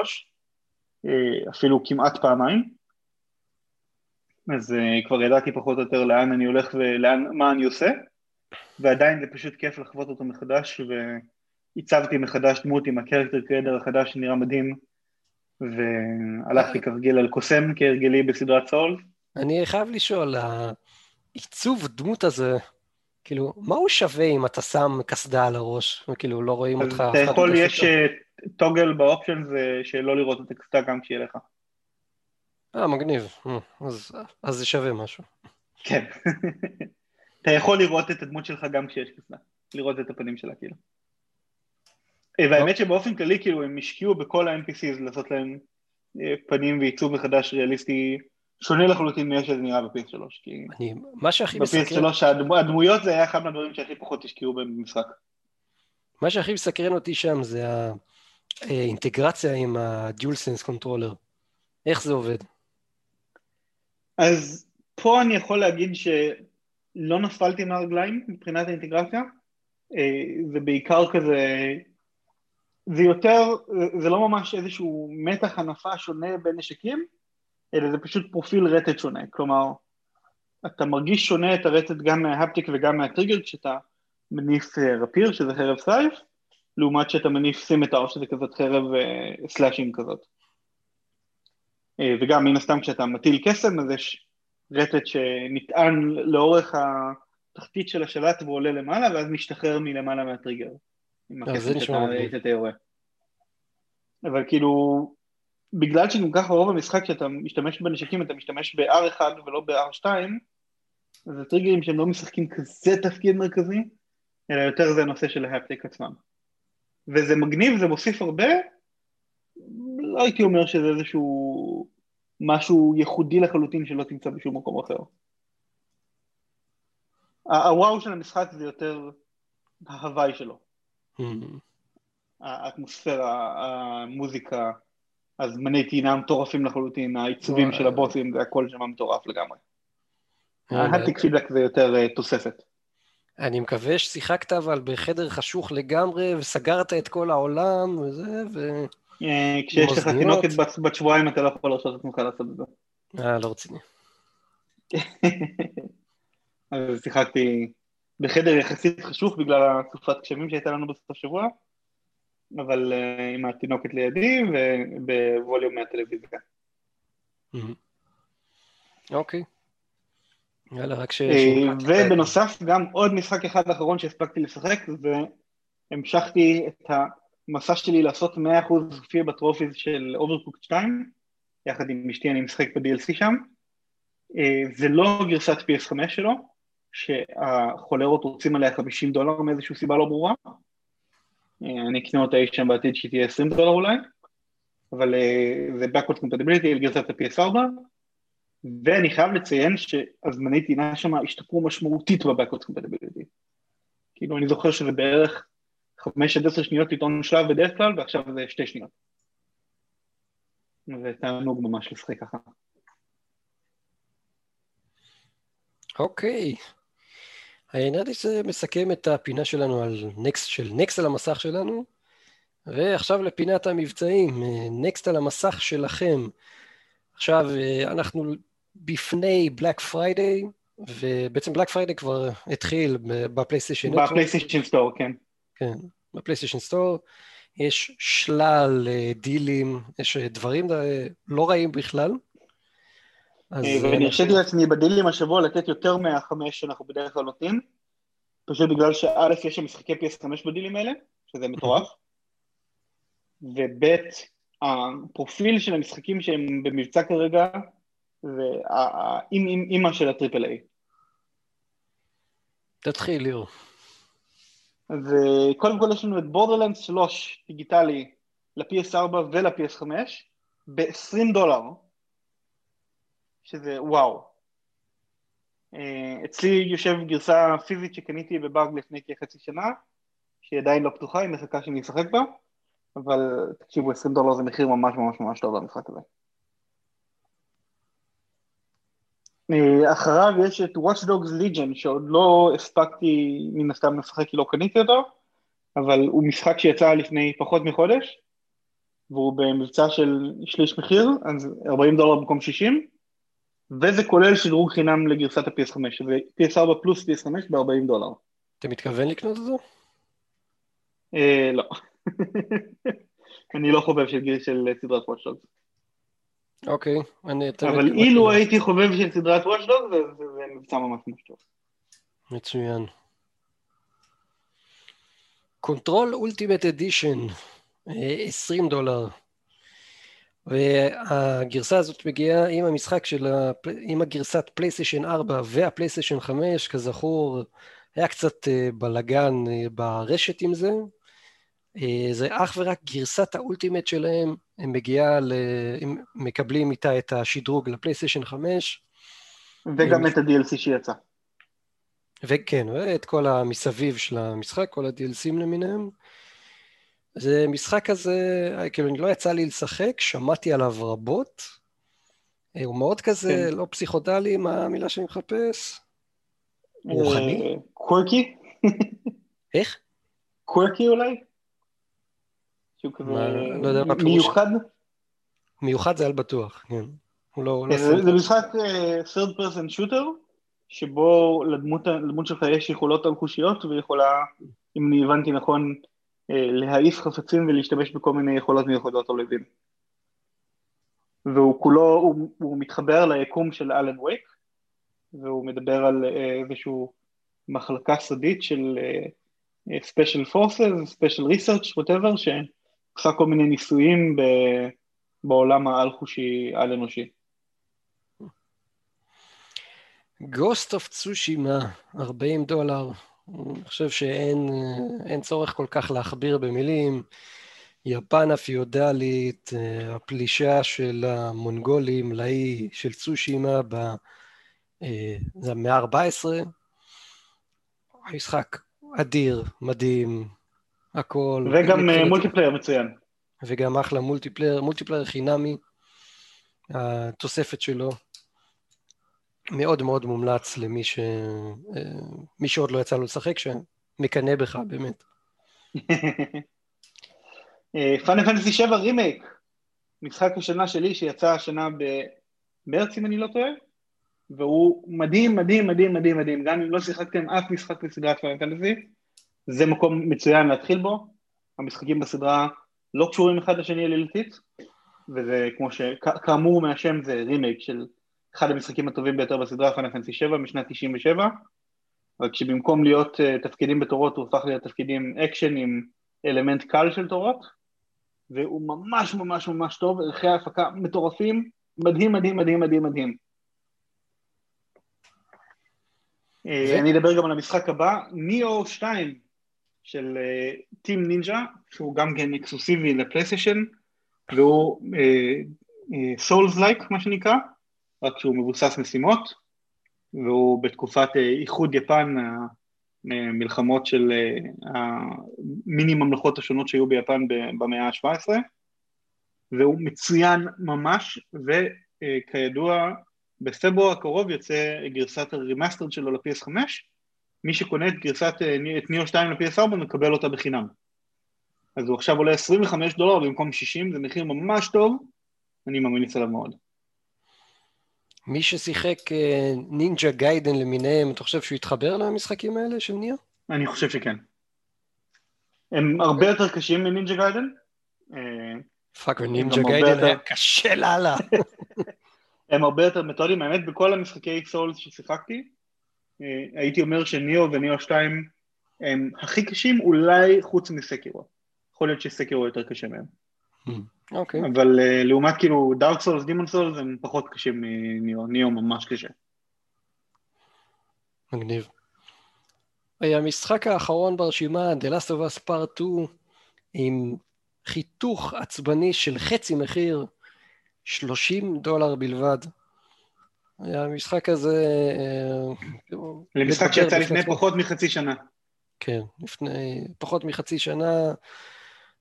אפילו כמעט פעמיים. אז uh, כבר ידעתי פחות או יותר לאן אני הולך ומה אני עושה, ועדיין זה פשוט כיף לחוות אותו מחדש, והצבתי מחדש דמות עם הקרקטר קרדר החדש שנראה מדהים, והלכתי כרגיל על קוסם כהרגלי בסדרת סול. אני חייב לשאול, העיצוב דמות הזה, כאילו, מה הוא שווה אם אתה שם קסדה על הראש, וכאילו לא רואים אותך... אתה יכול, יש טוגל באופשן שלא לראות את הקסדה גם כשיהיה לך. אה, מגניב. אה, אז, אז זה שווה משהו. כן. אתה יכול לראות את הדמות שלך גם כשיש קסדה. לראות את הפנים שלה, כאילו. אה, והאמת שבאופן כללי, כאילו, הם השקיעו בכל ה-NPCs לעשות להם אה, פנים ועיצוב מחדש ריאליסטי שונה לחלוטין מאיך שזה נראה בפייס 3, כי... אני, מה שהכי מסקרן... בפייס 3 הדמויות זה היה אחד מהדברים שהכי פחות השקיעו במשחק. מה שהכי מסקרן אותי שם זה האינטגרציה עם ה-Dual Sense Controller. איך זה עובד? אז פה אני יכול להגיד שלא נפלתי מהרגליים מבחינת האינטגרציה, אה, זה בעיקר כזה, זה יותר, זה לא ממש איזשהו מתח הנפה שונה בין נשקים, אלא זה פשוט פרופיל רטט שונה, כלומר, אתה מרגיש שונה את הרטט גם מההפטיק וגם מהטריגר כשאתה מניף אה, רפיר, שזה חרב סייף, לעומת שאתה מניף סימטר, שזה כזאת חרב סלאשים אה, כזאת. אה, וגם מן הסתם כשאתה מטיל קסם אז יש רטט שנטען לאורך בתחתית של השלט והוא עולה למעלה, ואז משתחרר מלמעלה מהטריגר. עם זה הקסם. שאתה יורה. אבל כאילו, בגלל שגם ככה רוב המשחק שאתה משתמש בנשקים, אתה משתמש ב-R1 ולא ב-R2, אז זה טריגרים שהם לא משחקים כזה תפקיד מרכזי, אלא יותר זה הנושא של ההפטיק עצמם. וזה מגניב, זה מוסיף הרבה, לא הייתי אומר שזה איזשהו משהו ייחודי לחלוטין שלא תמצא בשום מקום אחר. הוואו של המשחק זה יותר ההוואי שלו, Hmm. האטמוספירה, המוזיקה, הזמני טעינה מטורפים לחלוטין, העיצובים. של הבוסים, זה הכל שם מטורף לגמרי. ההפטיק פידבק זה יותר אה, תוספת. אני מקווה ששיחקת אבל בחדר חשוך לגמרי, וסגרת את כל העולם, וזה, ו... אה, כשיש לך. תינוקת בת- שבועיים אתה לא יכול להרשות את עצמך לעשות את זה. אה, לא רציני. אז שיחקתי בחדר יחסית חשוך בגלל הסופת גשמים שהייתה לנו בסוף השבוע, אבל uh, עם התינוקת לידי ובווליום מהטלוויזיה. Hmm. אוקיי. יאללה, רק ש... אה, ובנוסף גם עוד משחק אחד אחרון שהספקתי לשחק, והמשכתי את המסע שלי לעשות 100% פייר ב trophies של Overcooked 2, יחד עם אשתי אני משחק ב-DLC שם. אה, זה לא גרסת PS5 שלו, שהחולרות רוצים עליה 50 דולר מאיזושהי סיבה לא ברורה. אה, אני אקנה אותה אי שם בעתיד שהיא תהיה 20 דולר אולי, אבל אה, זה Backwards Compatibility על גרסת ה-PS4, ואני חייב לציין שהזמני טעינה שם השתפרו משמעותית ב-Backwards Compatibility. כאילו אני זוכר שזה בערך 5 עד 10 שניות לטעון שלב בדרך כלל, ועכשיו זה 2 שניות. זה תענוג ממש לשחק ככה. אוקיי. אה, נראה לי שזה מסכם את הפינה שלנו על next של next על המסך שלנו, ועכשיו לפינת המבצעים, אה, next על המסך שלכם. עכשיו אה, אנחנו בפני Black Friday, ובעצם Black Friday כבר התחיל בפלייסטיישן. ב PlayStation Store, כן. כן, ב PlayStation Store. יש שלל אה, דילים, יש דברים לא רעים בכלל. אה, אה, ואני הרשיתי לעצמי בדילים השבוע לתת יותר מהחמש שאנחנו בדרך כלל נותנים, פשוט בגלל שא' יש שם משחקי PS5 בדילים האלה, שזה מטורף, וב' הפרופיל של המשחקים שהם במבצע כרגע, זה האימא של הטריפל איי. תתחיל, ליאור. אז אה, קודם כל יש לנו את בורדרלנד 3 דיגיטלי ל-PS4 ול-PS5 ב-20 דולר, שזה וואו. אה, אצלי יושב גרסה פיזית שקניתי בבאג לפני כחצי שנה, שהיא עדיין לא פתוחה, היא מחכה שאני אשחק בה, אבל תקשיבו, 20 דולר זה מחיר ממש ממש ממש טוב למשחק הזה. אה, אחריו יש את Watch Dogs Legion, שעוד לא הספקתי מן הסתם לשחק כי לא קניתי אותו, אבל הוא משחק שיצא לפני פחות מחודש, והוא במבצע של שליש מחיר, אז 40 דולר במקום 60, וזה כולל שדרוג חינם לגרסת ה-PS5, שזה PS4 פלוס PS5 ב-40 דולר. אתה מתכוון לקנות אותו? אה, לא. אני לא חובב של גיל של סדרת Watch Dogs. אוקיי. אני אבל אילו. הייתי חובב של סדרת Dogs, זה, זה, זה מבצע ממש ממש טוב. מצוין. Control Ultimate Edition, 20 דולר. והגרסה הזאת מגיעה עם המשחק של, הפ... עם הגרסת פלייסטיישן 4 והפלייסטיישן 5, כזכור, היה קצת אה, בלאגן אה, ברשת עם זה. אה, זה אך ורק גרסת האולטימט שלהם, הם מגיעה, ל... הם מקבלים איתה את השדרוג לפלייסטיישן 5, וגם את ה-DLC שיצא. וכן, ואת כל המסביב של המשחק, כל ה-DLCים למיניהם. זה משחק כזה, כאילו, לא יצא לי לשחק, שמעתי עליו רבות. אה, הוא מאוד כזה, כן. לא פסיכודלי, מה המילה שאני מחפש? רוחני? קוורקי? איך? קוורקי אולי? שהוא כזה לא יודע מה פירוש. מיוחד? מיוחד זה על בטוח, כן. הוא לא... לא זה שם- זה משחק אה, third person shooter, שבו לדמות לדמות שלך יש יכולות אלחושיות, והיא יכולה, אם אני הבנתי נכון, אה, להעיף חפצים ולהשתמש בכל מיני יכולות מיוחדות אויבים. והוא כולו, הוא, הוא מתחבר ליקום של אלן וייק, והוא מדבר על אה, איזשהו מחלקה סודית של special forces, special research whatever, שעושה כל מיני ניסויים ב, בעולם העל-חושי, על-אנושי. Ghost of Tsushima, 40 דולר. אני חושב שאין צורך כל כך להכביר במילים. יפן הפיודלית, אה, הפלישה של המונגולים לאי של צושימה ב... אה, זה המאה ה-14. המשחק אדיר, מדהים, הכל. וגם אה, multiplayer מצוין. וגם אחלה multiplayer, multiplayer חינמי, התוספת שלו. מאוד מאוד מומלץ למי ש... מי שעוד לא יצא לו לשחק, שמקנא בך, באמת. Final Fantasy 7 רימייק, משחק השנה שלי שיצא השנה במרץ אם אני לא טועה, והוא מדהים, מדהים, מדהים, מדהים, מדהים, גם אם לא שיחקתם אף משחק בסדרת Final Fantasy, זה מקום מצוין להתחיל בו, המשחקים בסדרה לא קשורים אחד לשני עלילתית, וזה כמו שכאמור מהשם זה רימייק של אחד המשחקים הטובים ביותר בסדרה, Final Fantasy 7 משנת 97, רק שבמקום להיות אה, תפקידים בתורות הוא הפך להיות תפקידים אקשן עם אלמנט קל של תורות, והוא ממש ממש ממש טוב, ערכי ההפקה מטורפים, מדהים מדהים מדהים מדהים מדהים. אה, אני אדבר גם על המשחק הבא, Nioh 2 של Team אה, Ninja, שהוא גם כן אקסקלוסיבי לפלייסטיישן, והוא Souls אה, like אה, מה שנקרא, רק שהוא מבוסס משימות, והוא בתקופת אה, איחוד יפן, מלחמות של המיני ממלכות השונות שהיו ביפן במאה ה-17, והוא מצוין ממש, וכידוע בפברואר הקרוב יוצא גרסת ה remastered שלו ל-PS5, מי שקונה את גרסת, את Nioh 2 ל-PS4 מקבל אותה בחינם. אז הוא עכשיו עולה 25 דולר במקום 60, זה מחיר ממש טוב, אני ממליץ עליו מאוד. מי ששיחק אה, Ninja Gaiden למיניהם, אתה חושב שהוא יתחבר למשחקים האלה של Nioh? אני חושב שכן. הם הרבה יותר קשים מ Ninja Gaiden. Fucker, Ninja Gaiden היה קשה לאללה. הם הרבה יותר מתודיים, האמת בכל המשחקי Souls ששיחקתי, אה, הייתי אומר שניאו וניאו 2 הם הכי קשים אולי חוץ מ Sekiro. יכול להיות ש Sekiro יותר קשה מהם. אוקיי. אבל uh, לעומת כאילו דארק סולס, דימון סולס הם פחות קשים מניאו, ניאו ממש קשה. מגניב. המשחק האחרון ברשימה, The Last of Us Part 2, עם חיתוך עצבני של חצי מחיר, 30 דולר בלבד. המשחק הזה... אה, למשחק שיצא לפני פחות מחצי שנה. כן, לפני פחות מחצי שנה.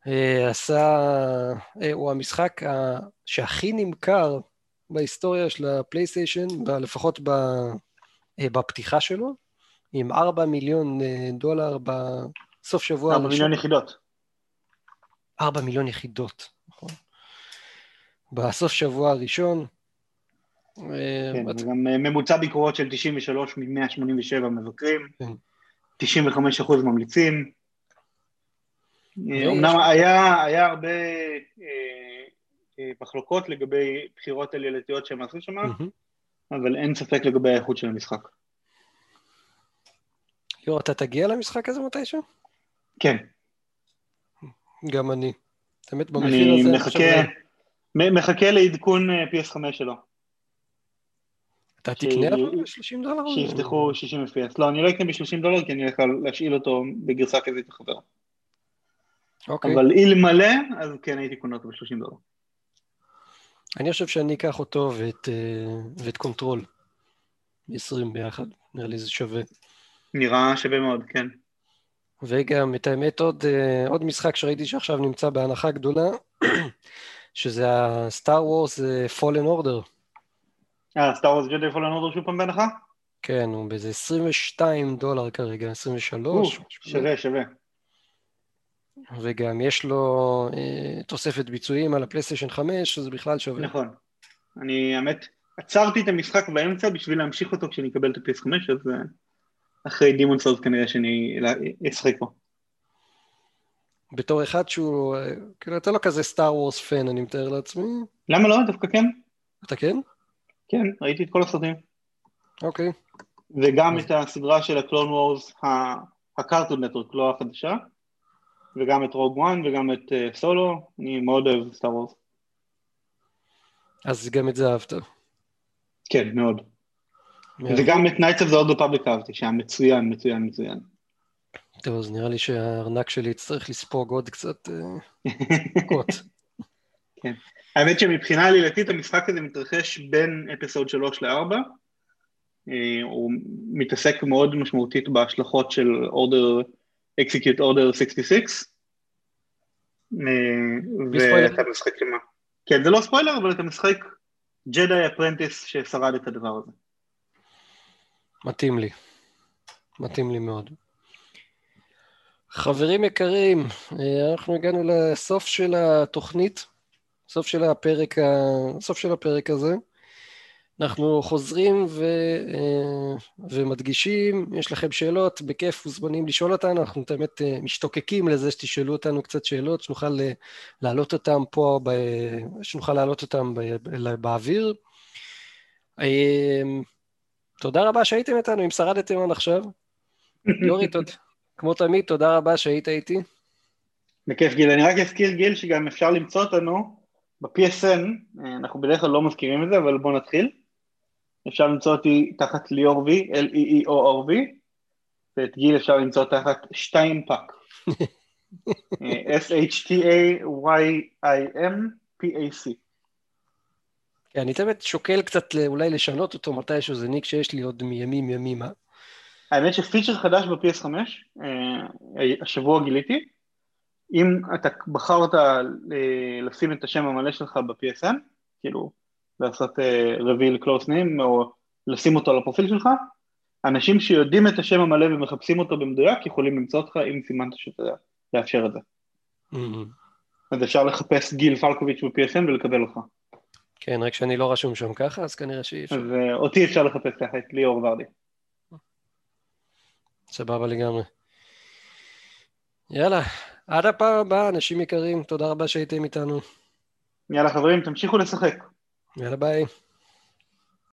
אה, עשה, אה, הוא המשחק שהכי נמכר בהיסטוריה של הפלייסטיישן, לפחות בפתיחה שלו, עם 4 מיליון דולר בסוף שבוע 4 מיליון יחידות. 4 מיליון יחידות, נכון. בסוף שבוע הראשון. כן, וגם ממוצע ביקורות של 93 מ-187 מבקרים, כן. 95 אחוז ממליצים. אמנם היה, היה הרבה אה, אה, מחלוקות לגבי בחירות עלילתיות שהם עשו שם, אבל אין ספק לגבי האיכות של המשחק. יו, אתה תגיע למשחק הזה מתישהו? כן. גם אני. באמת במחיר הזה... אני מחכה, מחכה לעדכון אה, PS5 שלו. אתה תקנה אותו ב-30 דולר? שיפתחו 60 FPS. לא, אני לא אקנה ב-30 דולר כי אני הולך להשאיל אותו בגרסה כזאת לחבר. אוקיי. אבל אלמלא, אז כן הייתי קונה אותו ב-30 דולר. אני חושב שאני אקח אותו ואת, אה, ואת Control. 20 ביחד, נראה לי זה שווה. נראה שווה מאוד, כן. וגם, את האמת, עוד, אה, עוד משחק שראיתי שעכשיו נמצא בהנחה גדולה, שזה ה-Star Wars אה, Fallen Order. אה, Star Wars Jedi Fallen Order שוב פעם בהנחה? כן, הוא באיזה 22 דולר כרגע, 23. שווה, שווה. וגם יש לו אה, תוספת ביצועים על הפלייסטיישן 5, שזה בכלל שווה. נכון. אני, האמת, עצרתי את המשחק באמצע בשביל להמשיך אותו כשאני אקבל את ה-PS5, אז אה, אחרי Demon's Souls כנראה שאני אשחק פה. בתור אחד שהוא, אה, כאילו, אתה לא כזה Star Wars fan, אני מתאר לעצמי. למה לא? דווקא כן. אתה כן? כן, ראיתי את כל הסרטים. אוקיי. וגם את הסדרה של ה Clone Wars, ה Cartoon Network, לא החדשה, וגם את Rogue One וגם את סולו, אני מאוד אוהב Star Wars. אז גם את זה אהבת. כן, מאוד. וגם את Knights of the Old Republic אהבתי, שהיה מצוין, מצוין, מצוין. טוב, אז נראה לי שהארנק שלי יצטרך לספוג עוד קצת דקות. כן. האמת שמבחינה עלילתית המשחק הזה מתרחש בין אפיסוד 3 ל-4. הוא מתעסק מאוד משמעותית בהשלכות של order, execute order 66. ואתה משחק עם... כן, זה לא ספוילר, אבל אתה משחק ג'די אפרנטיס ששרד את הדבר הזה. מתאים לי. מתאים לי מאוד. חברים יקרים, אנחנו הגענו לסוף של התוכנית, סוף של הפרק. סוף של הפרק הזה. אנחנו חוזרים ו... ומדגישים, יש לכם שאלות, בכיף מוזמנים לשאול אותנו, אנחנו באמת משתוקקים לזה שתשאלו אותנו קצת שאלות, שנוכל להעלות אותם פה, ב... שנוכל להעלות אותם ב... באוויר. תודה רבה שהייתם איתנו, אם שרדתם עד עכשיו. יורי, תודה. כמו תמיד, תודה רבה שהיית איתי. בכיף גיל, אני רק אזכיר גיל שגם אפשר למצוא אותנו ב-PSN, אנחנו בדרך כלל לא מזכירים את זה, אבל בואו נתחיל. אפשר למצוא אותי תחת ליאור וי, L-E-E-O-R-V, ואת גיל אפשר למצוא תחת שטיין פאק. S-H-T-A-Y-I-M-P-A-C. כן, אני תמיד שוקל קצת אולי לשנות אותו מתישהו, זה ניק שיש לי עוד מימים ימימה. האמת שפיצ'ר חדש ב-PS5, השבוע גיליתי, אם אתה בחרת לשים את השם המלא שלך ב-PSN, כאילו לעשות reveal close name או לשים אותו על הפרופיל שלך, אנשים שיודעים את השם המלא ומחפשים אותו במדויק יכולים למצוא אותך אם סימנת שאתה לאפשר את זה. אז אפשר לחפש גיל פלקוביץ' ב-PSN ולקבל אותך. כן, רק שאני לא רשום שם ככה, אז כנראה שאי אפשר. אז אותי אפשר לחפש ככה, את ליאור ורדי. סבבה לגמרי. יאללה, עד הפעם הבאה, אנשים יקרים, תודה רבה שהייתם איתנו. יאללה חברים, תמשיכו לשחק. יאללה ביי.